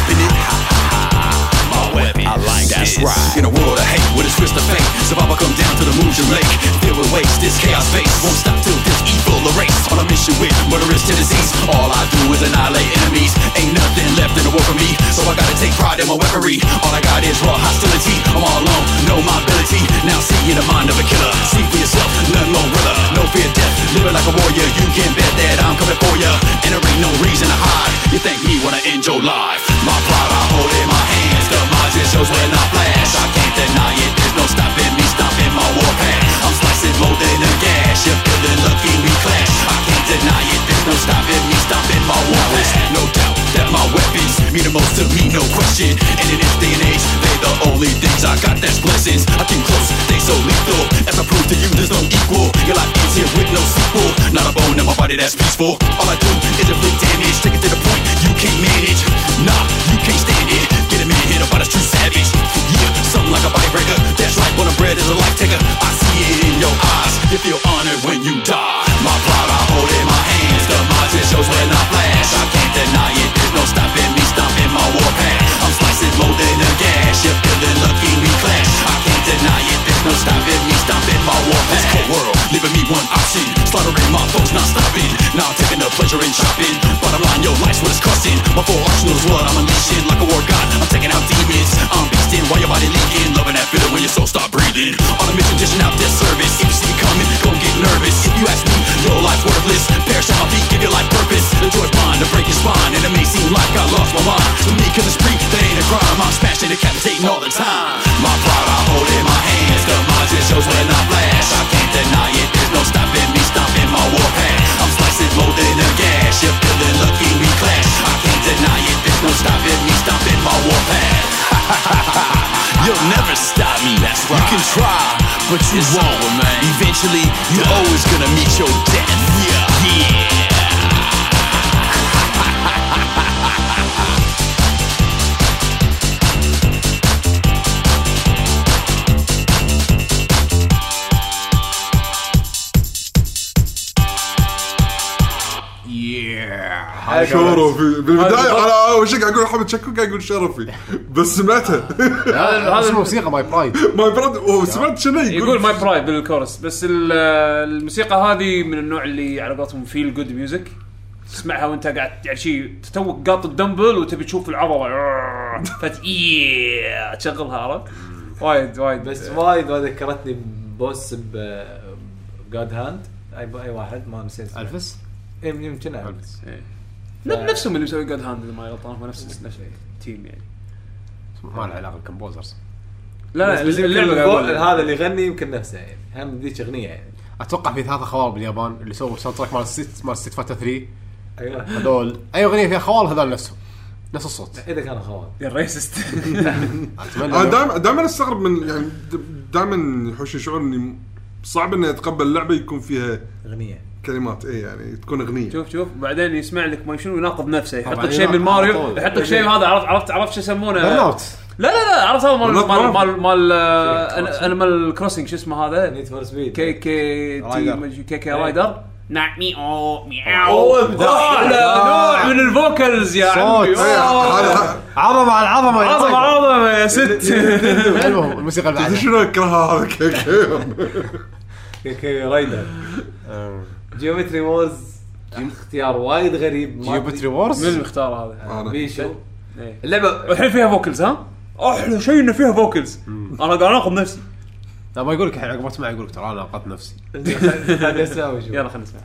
That's right. In a world of hate, with a twist of fate, survival come down to the moves you make. Filled with waste, this chaos face won't stop till this evil erase. On a mission with murderous tendencies, all I do is annihilate enemies. Ain't nothing left in the world for me, so I gotta take pride in my weaponry. All I got is raw hostility. I'm all alone, know my ability. Now see in the mind of a killer. See for yourself, none more realer. No fear of death, living like a warrior. You can bet that I'm coming for ya, and there ain't no reason to hide. You think me when I end your life? My pride I hold in my hands. Margin shows when I flash. I can't deny it. There's no stopping me, stomping my warpath. I'm slicing more than a gash. You're feeling lucky we clash. I can't deny it. There's no stopping me, stomping my warpath. No doubt that my weapons mean the most to me, no question. And in this day and age, they're the only things I got that's blessings. I came close, they so lethal. As I prove to you, there's no equal. Your life ends here with no sequel. Not a bone in my body that's peaceful. All I do is inflict damage, take it to the point you can't manage. Nah, you can't stand is wrong. قاعد يقول شرفي بس سمعتها هذا هذا موسيقى ماي برايد ما برد وسمعت شنو يقول؟ ماي برايد بالكورس بس ال- الموسيقى هذه من النوع اللي على قولتهم فيل جود ميوزك تسمعها وانت قاعد يعني شيء توك قاط الدمبل وتبي تشوف العضلة. فت إيه، تشغلها عرفت؟ وايد وايد. بس وايد ما ذكرتني بوس ب جاد هاند اي أي واحد ما نسيت. الفس يم- يمكن أعرف. إيه. نفسهم اللي مسوي جود هاند إذا ما غلطان هو نفس نفس التيم يعني. ما له علاقة بالكمبوزرز. لا. هذا اللي يغني يمكن نفسه يعني. هم ذيك أغنية يعني. أتوقع في ثلاثة خوال باليابان اللي سووا ساوند تراك مال ست مال ست فاتا 3 أيوه. هذول أي أغنية فيها خوال هذول نفسهم. نفس الصوت. إذا كان خوان يا الريسست أنا دائما دائما أستغرب من يعني دائما يحوشني شعور اني صعب اني اتقبل لعبة يكون فيها أغنية. كلمات اي يعني تكون أغنية. شوف شوف بعدين يسمع لك ما شنو يناقض نفسه يحط لك شيء من ماريو. يحط لك شيء من هذا عرفت عرفت عرفت شو يسمونه؟ لا لا لا عرفت هذا مال مال ما- مال مال آه، Animal Crossing شو اسمه هذا؟ Need for Speed K.K. تي K.K. Rider نعم. إبداع. أحلى نوع من ال vocals يا عمي. عظمة على العظمه يا عظمة. عظمة يا ست. المهم الموسيقى اللي شنو اكرهها هذا K.K. K.K. Rider Geometry Wars اختيار وايد غريب. ما أدري. وورز من المختار هذا؟ أنا. بيشو. إيه. اللعبه الحين فيها vocals ها؟ أحلى شيء انه فيها vocals أنا قاعد أناقض نفسي. لا ما يقول لك الحين عقب ما تسمع يقول لك ترى أنا ناقضت نفسي. يلا خلينا نسمع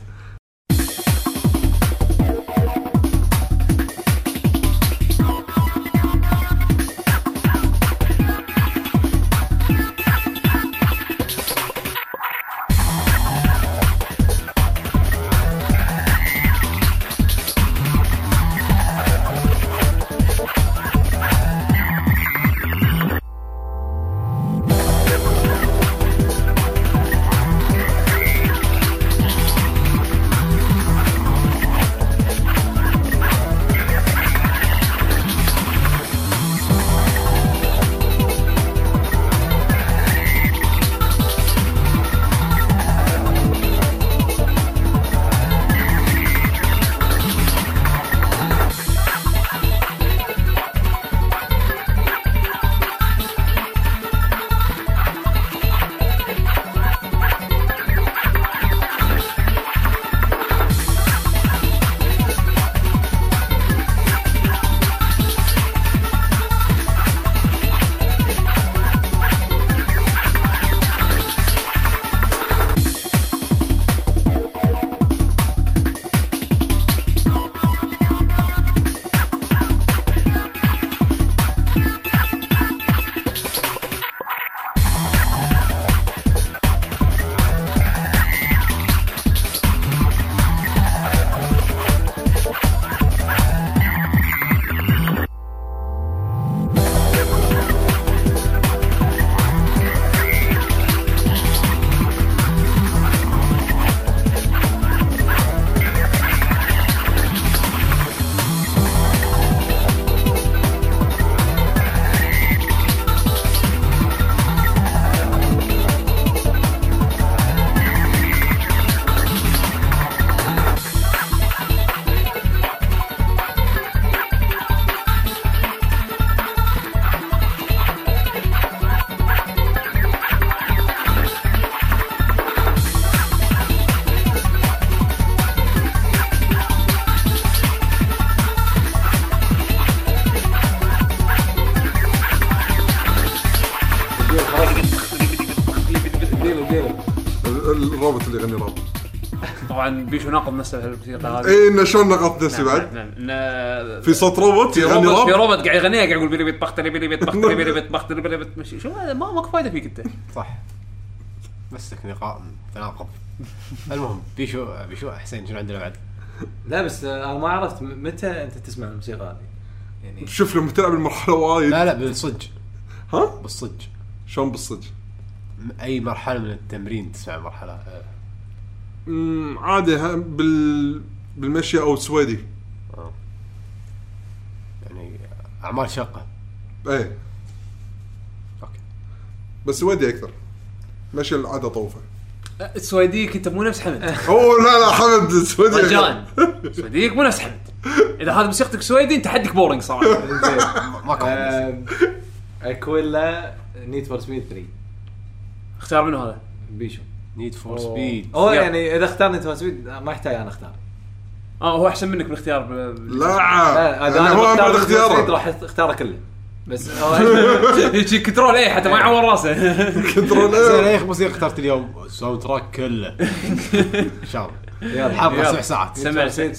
بيشو ناقض نفسه بهالموسيقى هذه. اي انه شلون نقص نفسي بعد؟ نعم نعم في صوت روبوت؟ في يغني روبوت في راب روبوت قاعد يغنيها قاعد يقول بيلي بيت بختري بيلي بيت بختري بيلي بيت بختري بيلي بيت مشي شو هذا؟ ما ماكو فايدة فيك أنت. صح. بس نقاط تناقض. المهم بيشو بيشو حسين شنو عندنا بعد؟ لا بس آه، أنا ما عرفت متى أنت تسمع الموسيقى هذه. يعني شوف لما تلعب المرحلة وايد. لا لا بالصج. ها؟ بالصج. شلون بالصدق أي مرحلة من التمرين تسمع مرحلة؟ آه، عادي ها- بال بالمشي أو سويدي يعني أعمال شاقة. إيه. أوكي. بس سويدي أكثر. مشي العادة طوفة. سويديك أنت مو نفس حمد. أوه لا لا حمد سويدي رجاء سويديك مو نفس حمد. إذا هذا موسيقتك سويدي أنت حدك boring صراحة. ماكو أكويلا Need for Speed 3 اختار منو هذا؟ بيشو. Need for Speed هو. يعني إذا اختار Need for Speed ما يحتاج أنا أختار. آه هو أحسن منك بالاختيار. ب- لا. إذا يعني أنا هو بختار بعد اختياره. راح اختاره كله. بس هيك control إيه حتى ما يعور راسه. control زين إيه اي موسيقى اخترت اليوم. soundtrack كله. ان شاء الله يلا. سبع ساعات. سمع سعيد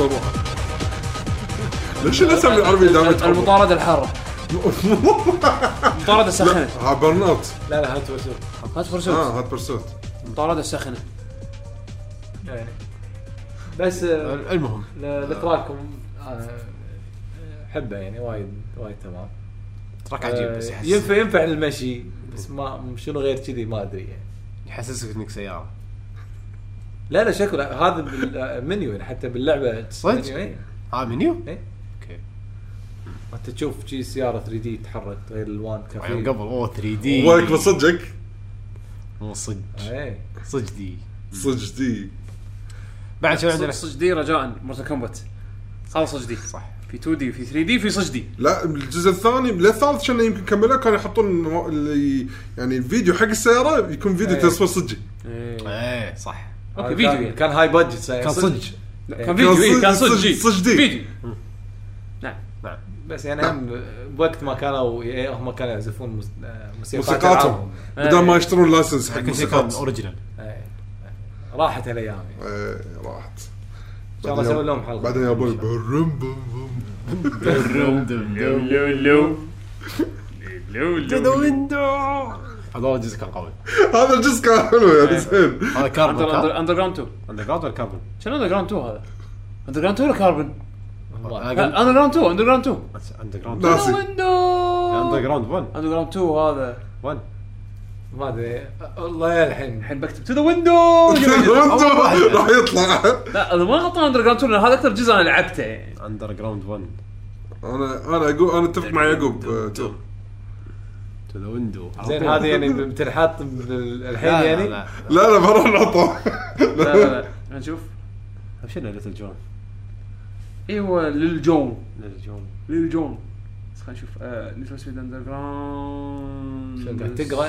الصبح ليش الاسامي العربي دائما؟ المطاردة الحارة. المطاردة الساخنه ها Burnout لا لا هات وسوق Hot Pursuit آه هات برسوت. المطاردة الساخنه يعني بس آه، المهم. لتراكم آه، احبه يعني وايد وايد تمام. track عجيب بس آه، ينفع ينفع للمشي بس ما شنو غير كذي ما أدري يعني. يحسسك إنك سيارة. لا لا شكله هذا بالمنيو يعني حتى باللعبة صدق؟ إيه. ها منيو؟ إيه. أوكي. أنت تشوف شي سيارة 3D تتحرك غير الالوان أيام كافيه قبل. أوه 3D. وولك بصدقك مو صج إيه. صج دي. صدق دي. بعد شو عندنا؟ صج D رجاء Mortal Kombat هذا صج D. صح. في 2D في 3D في صج D. لا الجزء الثاني للثالث كانوا يمكن كملوا كانوا يحطون يعني الفيديو حق السيارة يكون فيديو إيه. تصوير صجي إيه صح. أوكي فيديو يعني. كان هاي budget كان لا، إيه. كان فيديو كان إيه، كان. صج D. فيديو. نعم. نعم. بس يعني هم بوقت ما كانوا إيه، هم كانوا يعزفون آه، موسيقات موسيقاتهم. ألعابهم. بدل ما يشترون license حق كل شيء كان موسيقات original إيه. راحت الأيام يعني. إيه، راحت. إن شاء الله أسوي لهم حلقة. بعدين يا أبوي برم بم بم. هذا هو الجزء كان قوي. هذا الجزء كان حلو يعني زين. هذا Carbon Underground 2 Underground ولا كاربون؟ شنو Underground 2 هذا؟ Underground 2 ولا Carbon؟ Underground 2 Underground 2 Underground ناسي. window Underground 1 Underground 2 هذا. 1 ما أدري. والله الحين. الحين بكتب to the window راح يطلع. لا أنا ما غلطان Underground 2 لأن هذا أكثر جزء أنا لعبته. يعني Underground 1 أنا أنا أقول أنا أتفق مع يعقوب to. the window زين هذه يعني بتنحط الحين لا يعني؟ لا لا. لا ما راح نحطه. لا لا لا. نشوف. لا شنو Lil Jon. إيوه Lil Jon Lil Jon. Lil Jon بس خلينا نشوف Need Speed Underground قاعد تقرأ؟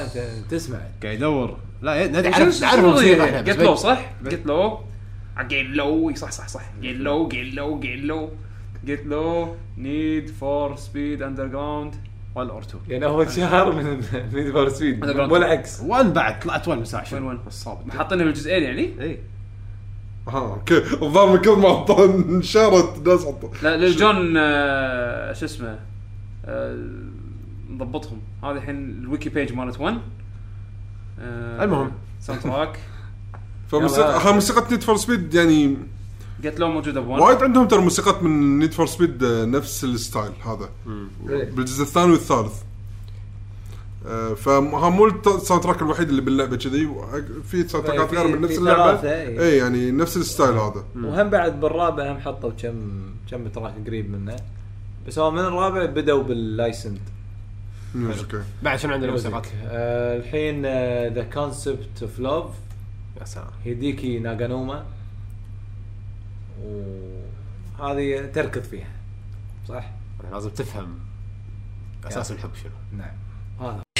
تسمع. قاعد يدور. لا نعرف الموسيقى. إحنا لو بس- صح؟ Get Low Get Low صح صح صح. Get Low Get Low Get Low Get Low Need for Speed Underground 1 or 2 يعني هو شهر من Need for Speed Underground. ولا عكس. 1 بعد طلعت 1 مساء وين وين؟ الصابت. حاطينها بالجزئين يعني؟ اي ها أوكي. الظاهر من كثر ما حطوا انشارت الناس حطوا. لا Lil Jon آه، شو اسمه؟ آه، نضبطهم. هذه الحين ال wiki page مالت 1 آه، المهم. soundtrack فموسيقى موسيقى Need for Speed يعني Get Low موجودة ب 1 وايد عندهم ترى موسيقات من Need for Speed نفس ال style هذا. بالجزء الثاني والثالث. آه، فها مو ال soundtrack الوحيد اللي باللعبة كذي. في soundtrack ات غير من نفس اللعبة. اي يعني نفس ال style هذا. وهم بعد بالرابع هم حطوا كم كم track قريب منه. بس هو من الرابع بدوا بال licensed أوكي. بعد شنو عندنا موسيقات؟ آه الحين The Concept of Love يا سلام. Hideki Naganuma. وهذه تركض فيها صح؟ لازم تفهم أساس الحب شنو. نعم. هذا.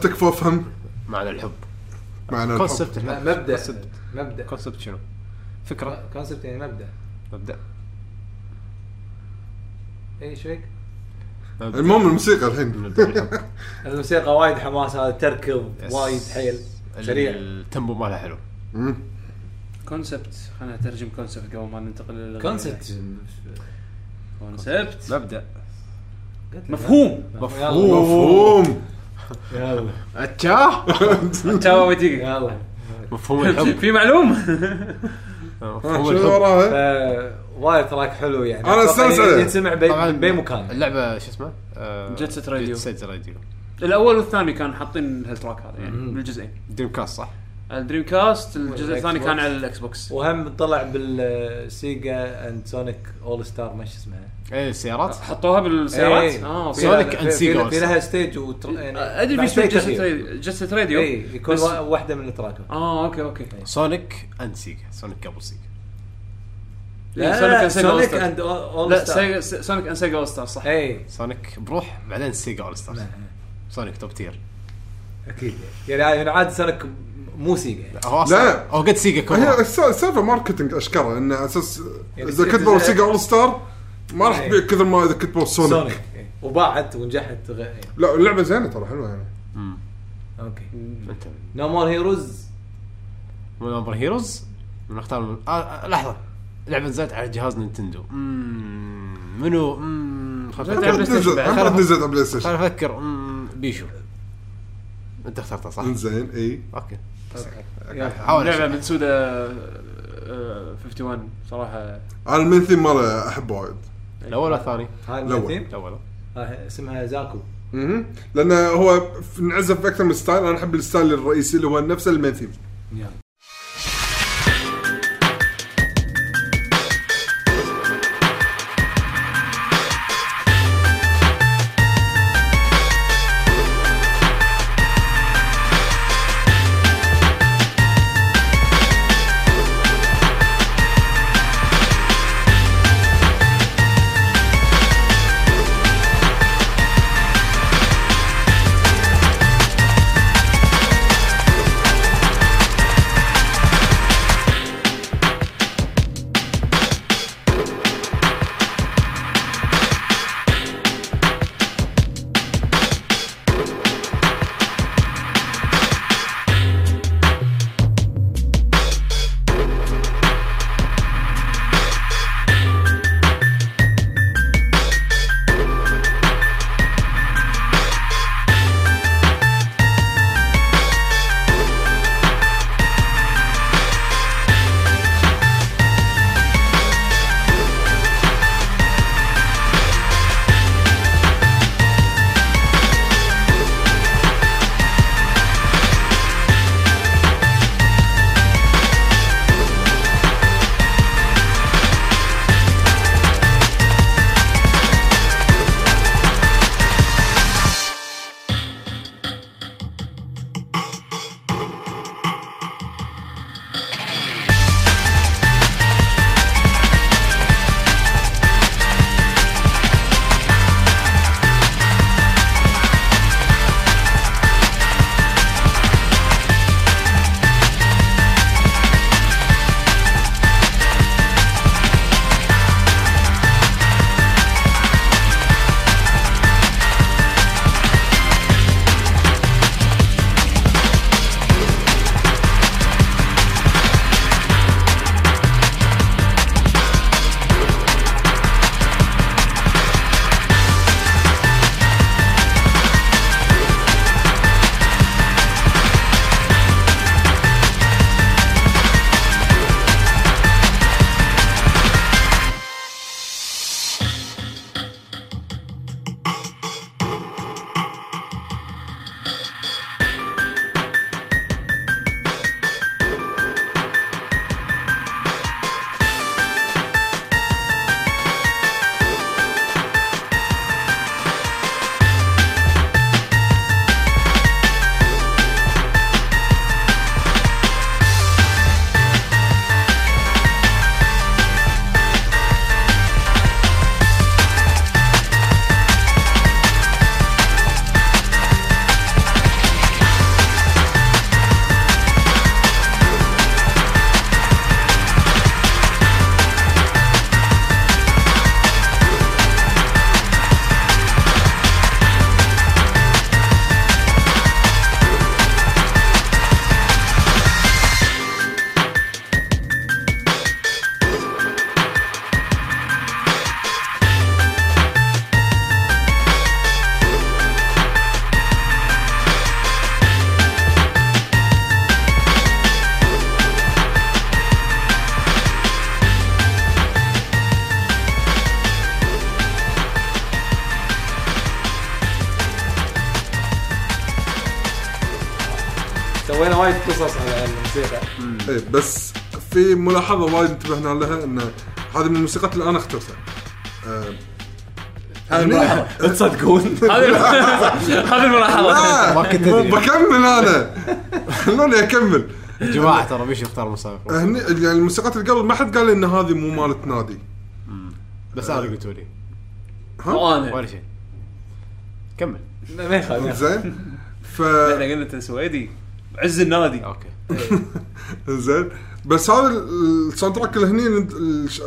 تكفى افهم معنى الحب. معنى concept الحب الحب مبدأ. concept مبدأ. concept شنو؟ فكرة. concept يعني مبدأ. مبدأ. اي إيش فيك؟ مبدأ. المهم الموسيقى الحين. الموسيقى وايد حماس هذا تركض. وايد حيل. سريع. ال tempo مالها حلو. concept خلينا نترجم concept قبل ما ننتقل لل concept concept مبدأ. مفهوم. مفهوم. يلا. اتشاه تشاو دقيقة يلا. مفهوم الحب. في معلومة ها، مفهوم الحب. وراها؟ ف- وايد track حلو يعني. أتوقع استانس بأي بأي مكان. اللعبة شو اسمه؟ آه، Jet Set Radio. Jet Set Radio الأول والثاني كان حاطين هال track هذا يعني بالجزئين Dreamcast صح؟ ال Dreamcast الجزء الثاني كان. على ال Xbox وهم طلع بال Sega and Sonic All Star ما شو اسمها إيه السيارات حطوها بالسيارات؟ إيه. آه في Sonic في- Sega في. لها stage وتر... يعني أدري في. Set Radio اي يكون بس- وا- واحدة من التراكات آه أوكي أوكي. Sonic and Sega Sonic قبل Sega لا Sonic and. and All Star Sonic and Sega All Star صح. اي Sonic بروح بعدين Sega All Stars نعم. Sonic top tier أكيد. يعني يعني عاد Sonic مو Sega يعني. هو لا. هو قد Sega هي كبر الس- السالفه marketing أشكره إنه على أساس يعني إذا كتبوا. Sega All Star ما راح إيه. تبيع كثر ما إذا كتبوا Sonic, Sonic إيه. وباعت ونجحت يعني. لا اللعبة زينة ترى حلوة يعني أوكي No More Heroes من No More Heroes نختار. آه آه لحظة لعبة نزلت على جهاز Nintendo منو نزلت على PlayStation نزلت بعد. محمد نزلت على Play خل Station أفكر بيشو أنت اخترتها صح؟ زين إي أوكي. حاول لعبة. من Suda آه، 51 صراحة. أنا ال main theme ماله احبه وايد. الأول ولا الثاني؟ هاي الأول. الثيم الأول. آه، اسمها زاكو. مهم. لأنه هو انعزف باكثر من style أنا أحب ال style الرئيسي اللي هو نفس ال main theme. يلا. ملاحظه وايد انتبهنا لها إن هذه من الموسيقات اللي أنا اخترتها. آه، هذه الملاحظة. تصدقون هذه هذه الملاحظة. لا ما كنت مو. بكمل أنا. خلوني أكمل. يا جماعة ترى بيش يختار المسابقه هني يعني الموسيقات اللي قبل ما حد قال لي إن هذه مو مالت نادي. بس أنا قلتوا لي. وأنا ولا شيء. كمل. ما يخالف ما يخالف. زين. ف إحنا قلنا انت سويدي عز النادي. أوكي. زين. بس هذا ال- ال soundtrack اللي هني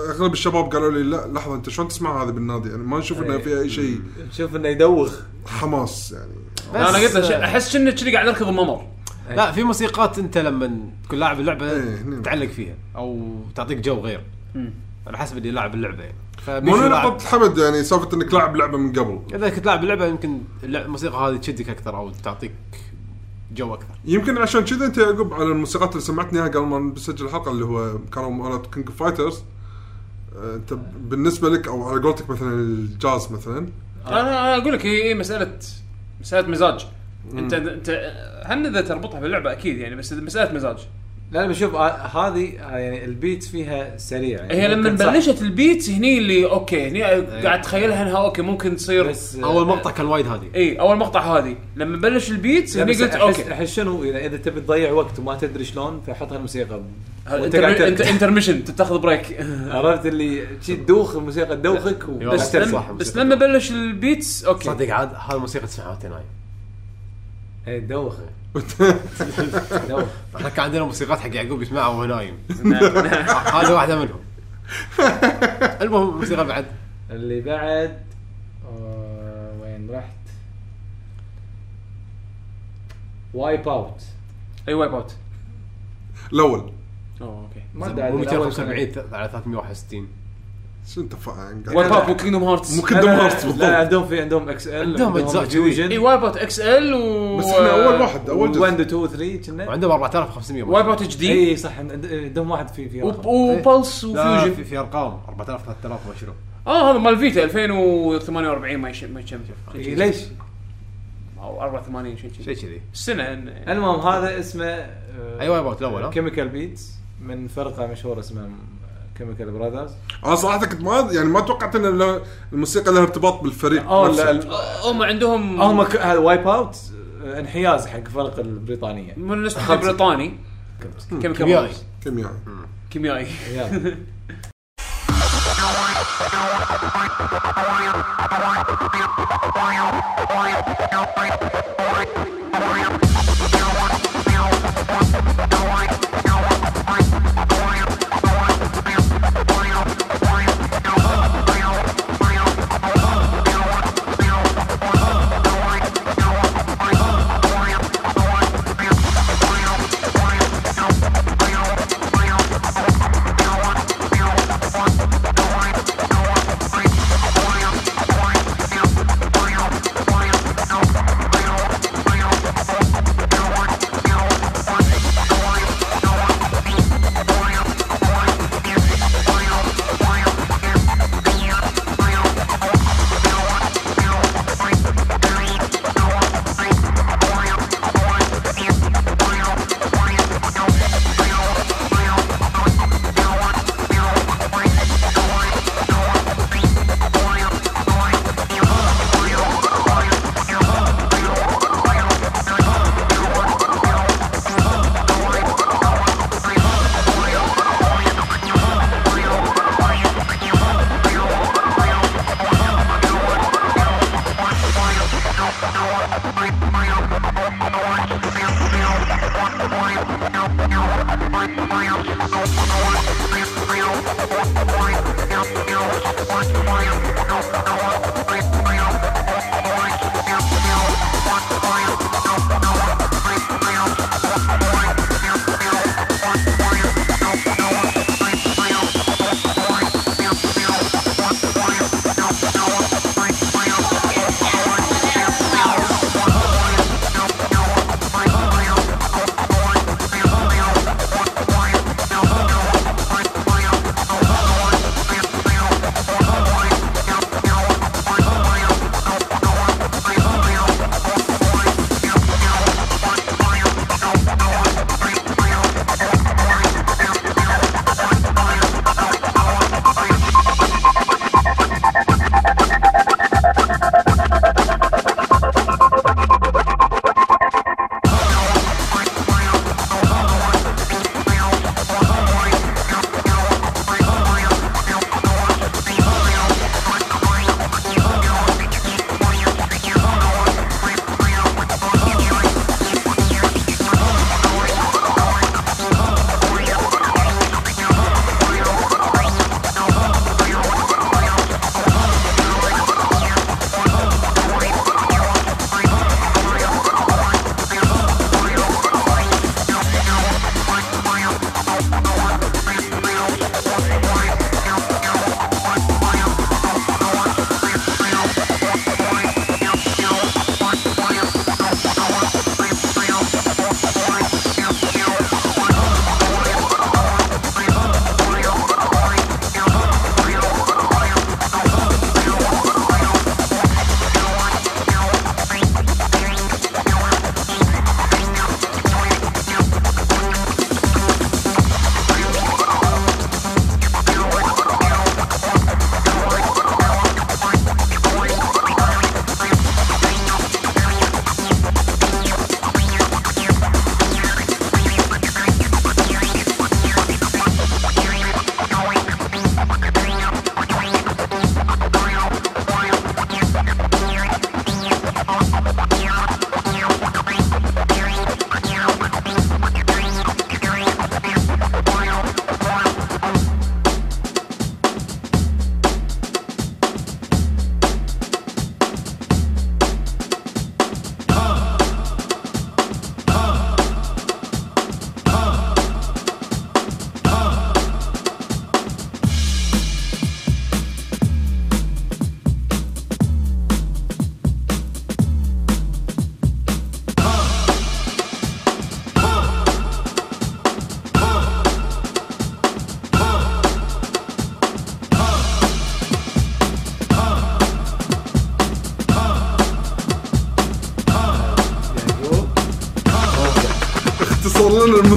أغلب الشباب قالوا لي لا لحظة أنت شلون تسمع هذا بالنادي؟ يعني ما نشوف إنه فيها أي شيء نشوف إنه يدوخ. حماس يعني. لا، أنا قلت له أحس كأنه كذي قاعد اركض بممر لا في موسيقات أنت لما تكون لاعب اللعبة إيه،. تعلق فيها أو تعطيك جو غير. على حسب اللي لاعب اللعبة. يعني مو نقطة حمد يعني سالفة إنك لاعب لعبة من قبل. إذا كنت لاعب اللعبة يمكن الموسيقى هذه تشدك أكثر أو تعطيك جو أكثر. يمكن عشان كذا أنت يعقوب على الموسيقات اللي سمعتني إياها قبل ما نسجل الحلقة اللي هو كانوا مالت King Fighters أنت بالنسبة لك أو على قولتك مثلا الجاز مثلا. أنا أنا أقول لك هي هي مساله مسألة مزاج. انت انت هم إذا تربطها باللعبة أكيد يعني بس مسألة مزاج. لا لا بشوف هذه يعني ال beat فيها سريع. يعني هي لما. بلشت ال beat هني اللي أوكي هني قاعد اتخيلها إنها أوكي ممكن تصير بس أول مقطع كان وايد هادي. إي أول مقطع هذه لما بلش ال beat هني قلت أحس- أوكي. أحس شنو؟ إذا إذا تبي تضيع وقت وما تدري شلون فحط هالموسيقى انت. intermission تاخذ break عرفت اللي شي تدوخ الموسيقى تدوخك بس بس لما بلش ال beats أوكي. صدق عاد هذه الموسيقى تسمعها وانت نايم إي تدوخ تدوخ إحنا كان عندنا موسيقات حق يعقوب يسمعها وهو نايم. نعم. هذه واحدة منهم. المهم الموسيقى بعد. اللي بعد آه، وين رحت؟ وايب اوت أي وايب اوت الأول. أوه أوكي. ما 275 على 361 شو انت فاهم وايب اوت مو كينجدوم هارتس مو لا، لا، هارتس لا بالضبط. عندهم في عندهم إكس ال عندهم أجزاء فيوجن اي وايب اوت إكس ال و بس إحنا أول واحد أول جزء. 1 2 3 كنا؟ وعندهم 4500 وايب اوت اتش دي اي صح عند- عندهم واحد في في. وبلس لا وفيوجن في, في أرقام. 4000 3000 ما شنو. آه هذا مال Vita 2048 ما يشم ما يشم إي، ليش؟ أو 84 شيء شيء كذي كذي. السنة إن- المهم هذا اسمه أيوه Wipeout الأول Chemical Beats من فرقة مشهورة اسمها Chemical Brothers آه صراحة كنت ما يعني ما توقعت إن الموسيقى لها ارتباط بالفريق آه لا هم عندهم هم Wipe out آه، انحياز حق فرق البريطانية. من بريطاني. كيميائي. كيميائي. كيميائي.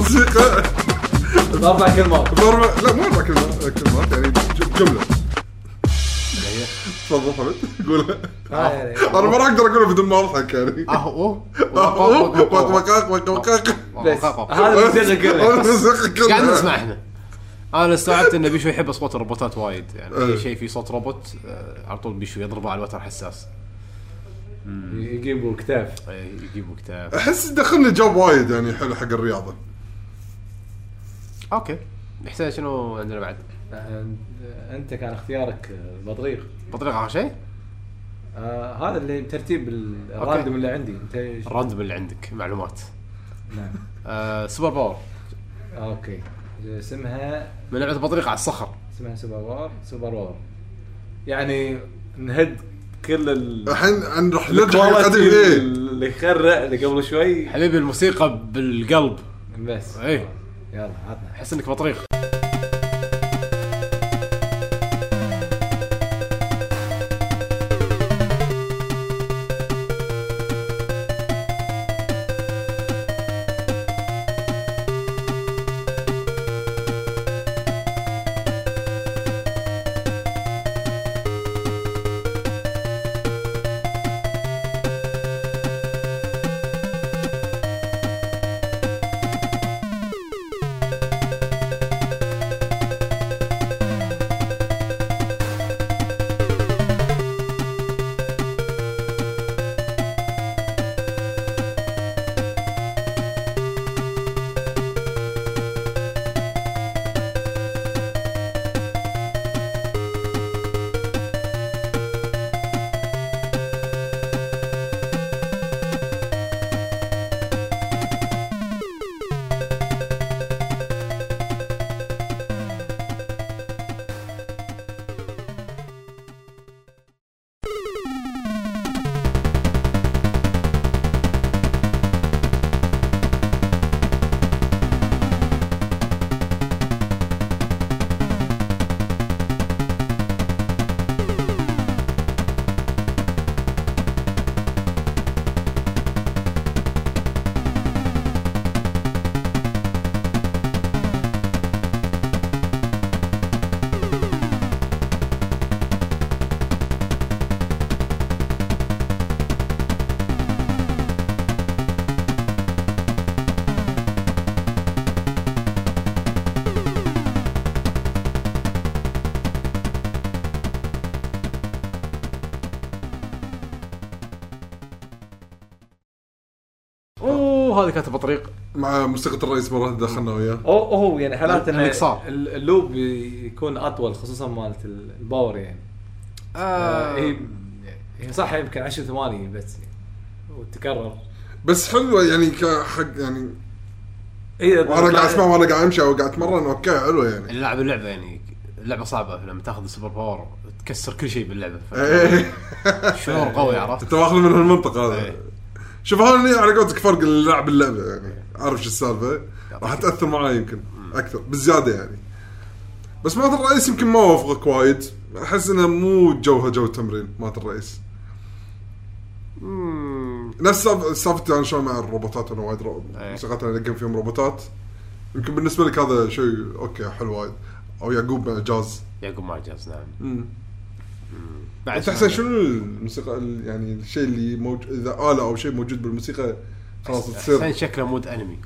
الموسيقى. باربع كلمات بأربع لا مو أربع كلمات كلمات يعني جملة. تفضل حمد قولها. آه،. أنا ما راح أقدر أقولها بدون ما أضحك يعني. آه وقاق وق- وقاق بس هذا الموسيقى كلها. قاعد نسمع إحنا. أنا استوعبت إن بيشو يحب أصوات الروبوتات وايد. يعني إيه. اي شيء فيه صوت روبوت آه، على طول بيشو يضربه على الوتر حساس. يجيبوا كتاف إيه، يجيبوا كتاب أحس دخلني جوب وايد يعني حلو حق الرياضة. أوكي. حسين شنو عندنا بعد؟ آه، أنت كان اختيارك آه، بطريق. بطريق آخر شيء؟ آه هذا اللي ترتيب ال- ال random اللي عندي. أنت ال random اللي عندك معلومات. نعم. آه super power. أوكي. اسمها؟ من لعبة بطريق على الصخر. اسمها super power super power يعني نهد كل ال الحين عن راح نرجع القديم إيه. اللي يخرع اللي قبل شوي. حبيبي الموسيقى بالقلب. بس. إيه. يلا عطنا أحس إنك بطريق. كانت بطريق مع موسيقى الرئيس مرة دخلنا وياه. أو هو يعني حالات إنه ال loop يكون أطول خصوصا مالت ال- ال power يعني. آه. هي هي صح يمكن 10 ثواني بس يعني. وتكرر. بس حلوة يعني كحق يعني اي وأنا قاعد أسمع وأنا قاعد أمشي أو قاعد أتمرن أوكي حلوة يعني. اللعبة يعني اللعبه صعبة لما تاخذ ال super power تكسر كل شيء باللعبة. إيه. شعور قوي عرفت؟ أنت واخذ من المنطق هذا. إيه. شوف هذا على قولتك فرق اللعب اللعبة يعني. عارف شو السالفة؟ راح تأثر معي يمكن أكثر بالزياده يعني. بس مالت الرئيس يمكن ما وافقك وايد. أحس إنه مو جوها جو تمرين مالت الرئيس. نفس سالفتي أنا شلون مع الروبوتات أنا وايد إيه. موسيقات أنا القم فيهم روبوتات. يمكن بالنسبة لك هذا شيء أوكي حلو وايد. أو يعقوب مع جاز. يعقوب مع جاز نعم. بعد انت احسن شنو الموسيقى ال- يعني الشيء اللي موجود إذا آلة أو شيء موجود بالموسيقى خلاص تصير حسين شكله مود أنمي.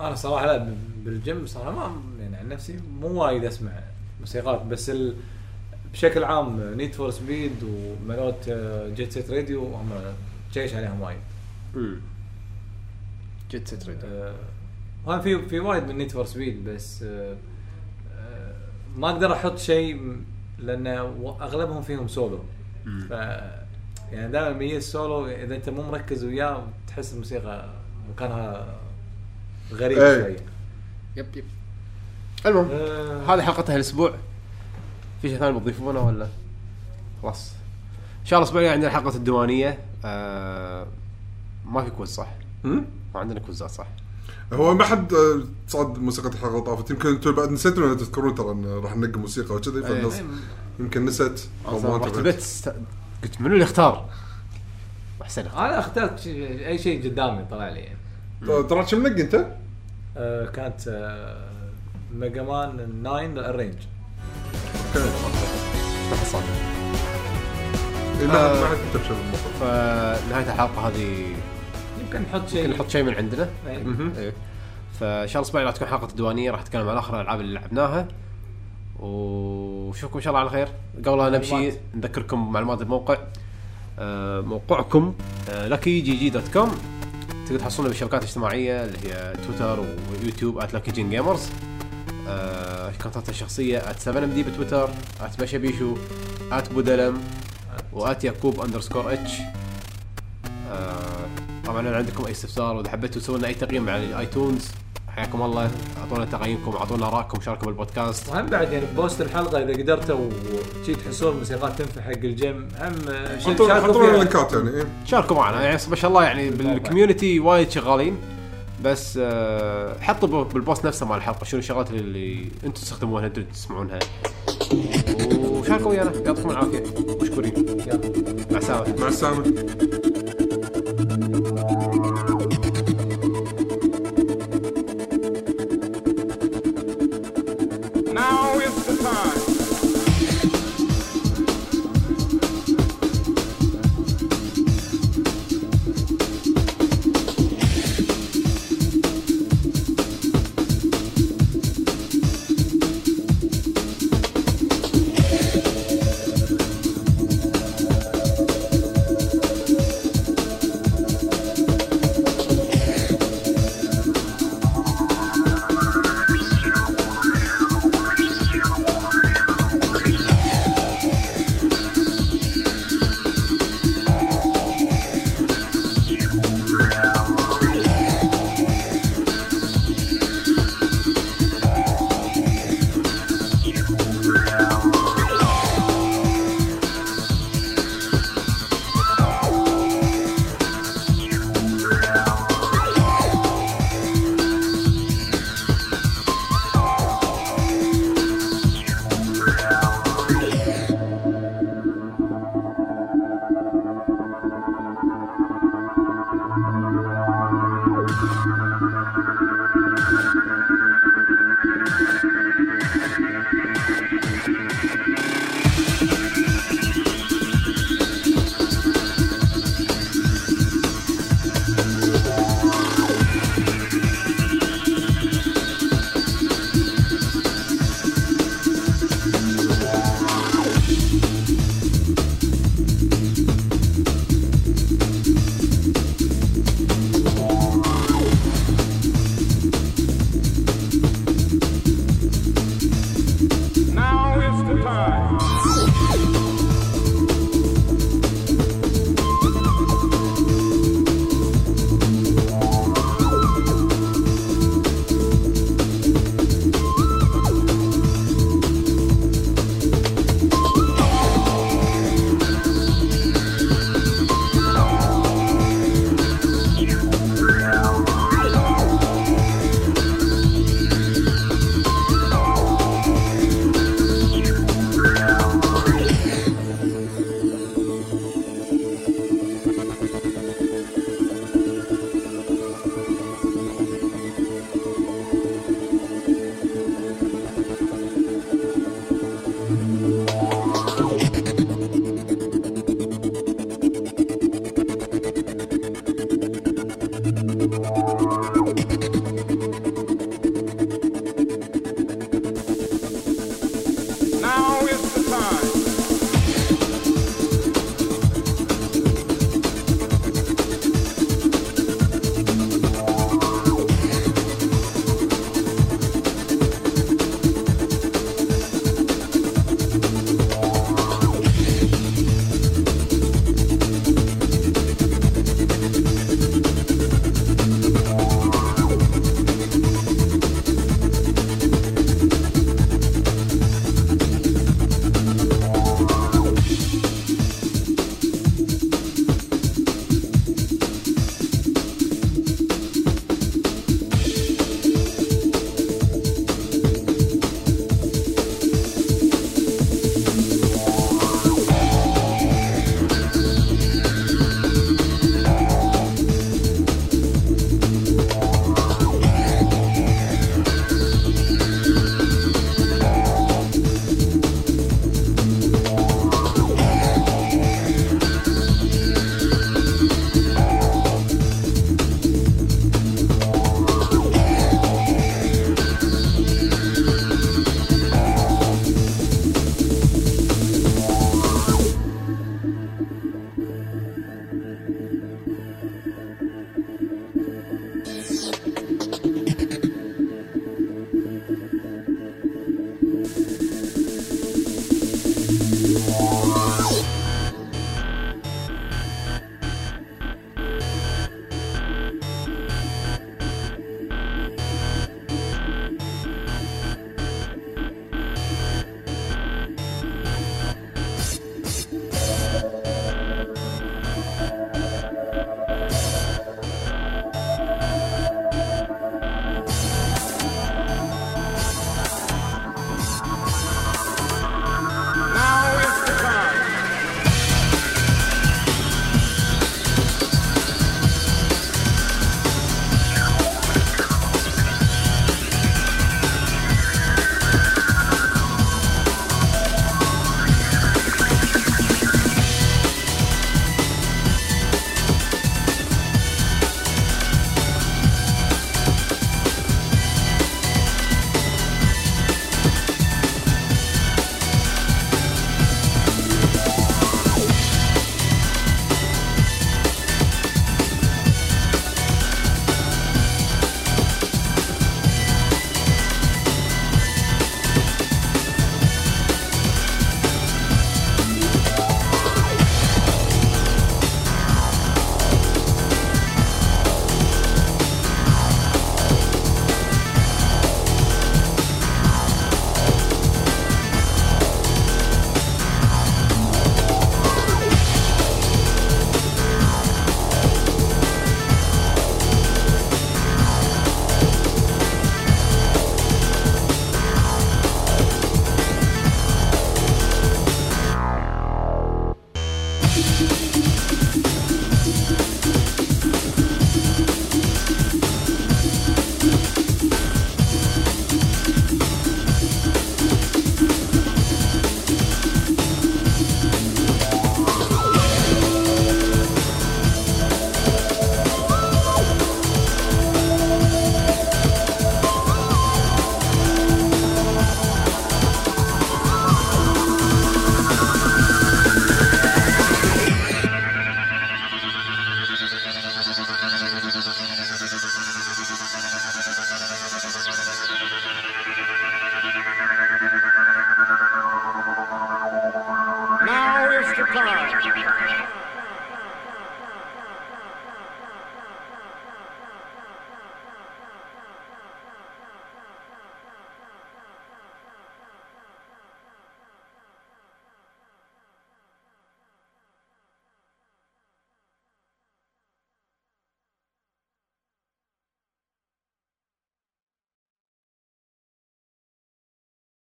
أنا صراحة لا بالجيم صراحة ما يعني عن نفسي مو وايد أسمع موسيقات بس ال... بشكل عام نيد فور سبيد وملوت جيت سيت راديو هم جيش عليهم وايد. جيت سيت آه، وهم في في وايد من Need for Speed بس آه، آه، ما أقدر أحط شيء لأن أغلبهم فيهم سولو ف يعني دائما ميز سولو إذا أنت مو مركز وياه تحس الموسيقى مكانها غريب إيه. شوي. yep yep. المهم آه، هذه حلقتها الأسبوع. في شيء ثاني بتضيفونه ولا؟ خلاص. إن شاء الله الأسبوع الجاي عندنا حلقة الديوانية. آه ما في quiz صح؟ ما عندنا quiz ات صح؟ هو ما حد آه، صاد موسيقى الحلقة طافت. يمكن أنتم بعد نسيتوا انه تذكرون ترى راح ننقي موسيقى وكذي فالناس يمكن نسيت أو ما رحت انتبهت. البيت. قلت منو اللي اختار؟ أحسن اختار. أنا اخترت شيء- أي شيء قدامي طلع لي. يعني ترى كم منقي أنت؟ آه كانت آه Mega Man 9 الرينج ما حصلنا إيه، ما حد- ما حد كتب شيء بالموضوع فنهايه الحلقة هذه يمكن نحط شيء نحط شيء من عندنا. مهم. إيه. فإن شاء الله الأسبوع راح تكون حلقة الديوانية راح نتكلم عن اخر الألعاب اللي لعبناها وشوفكم إن شاء الله على خير قبل لا نمشي. نذكركم معلومات الموقع آه، موقعكم لكي جي جي dot com تقدر تحصلنا بالشبكات الاجتماعية اللي هي تويتر ويوتيوب at جين gamers accounts اتنا الشخصية at 7 MD بتويتر at باشا بيشو at بودلم و at يعقوب underscore H طبعا لو عندكم أي استفسار وإذا حبيتوا تسوون لنا أي تقييم على ال iTunes حياكم الله. أعطونا تقييمكم أعطونا ارائكم شاركوا بالبودكاست. وهم بعد يعني post الحلقة إذا قدرتوا وشي تحسون الموسيقات تنفع حق ال game هم آه، شي- حطوا شاركوا حطوا لنا فيها. link ات يعني إيه. شاركوا معنا. يعني ما شاء الله يعني بال community وايد شغالين. بس آه، حطوا بال post نفسه مال الحلقة شنو الشغلات اللي أنتم تستخدمونها أنتم تسمعونها. وشاركوا ويانا. يعطيكم العافية. مشكورين. يلا. مع السلامة. مع السلامة.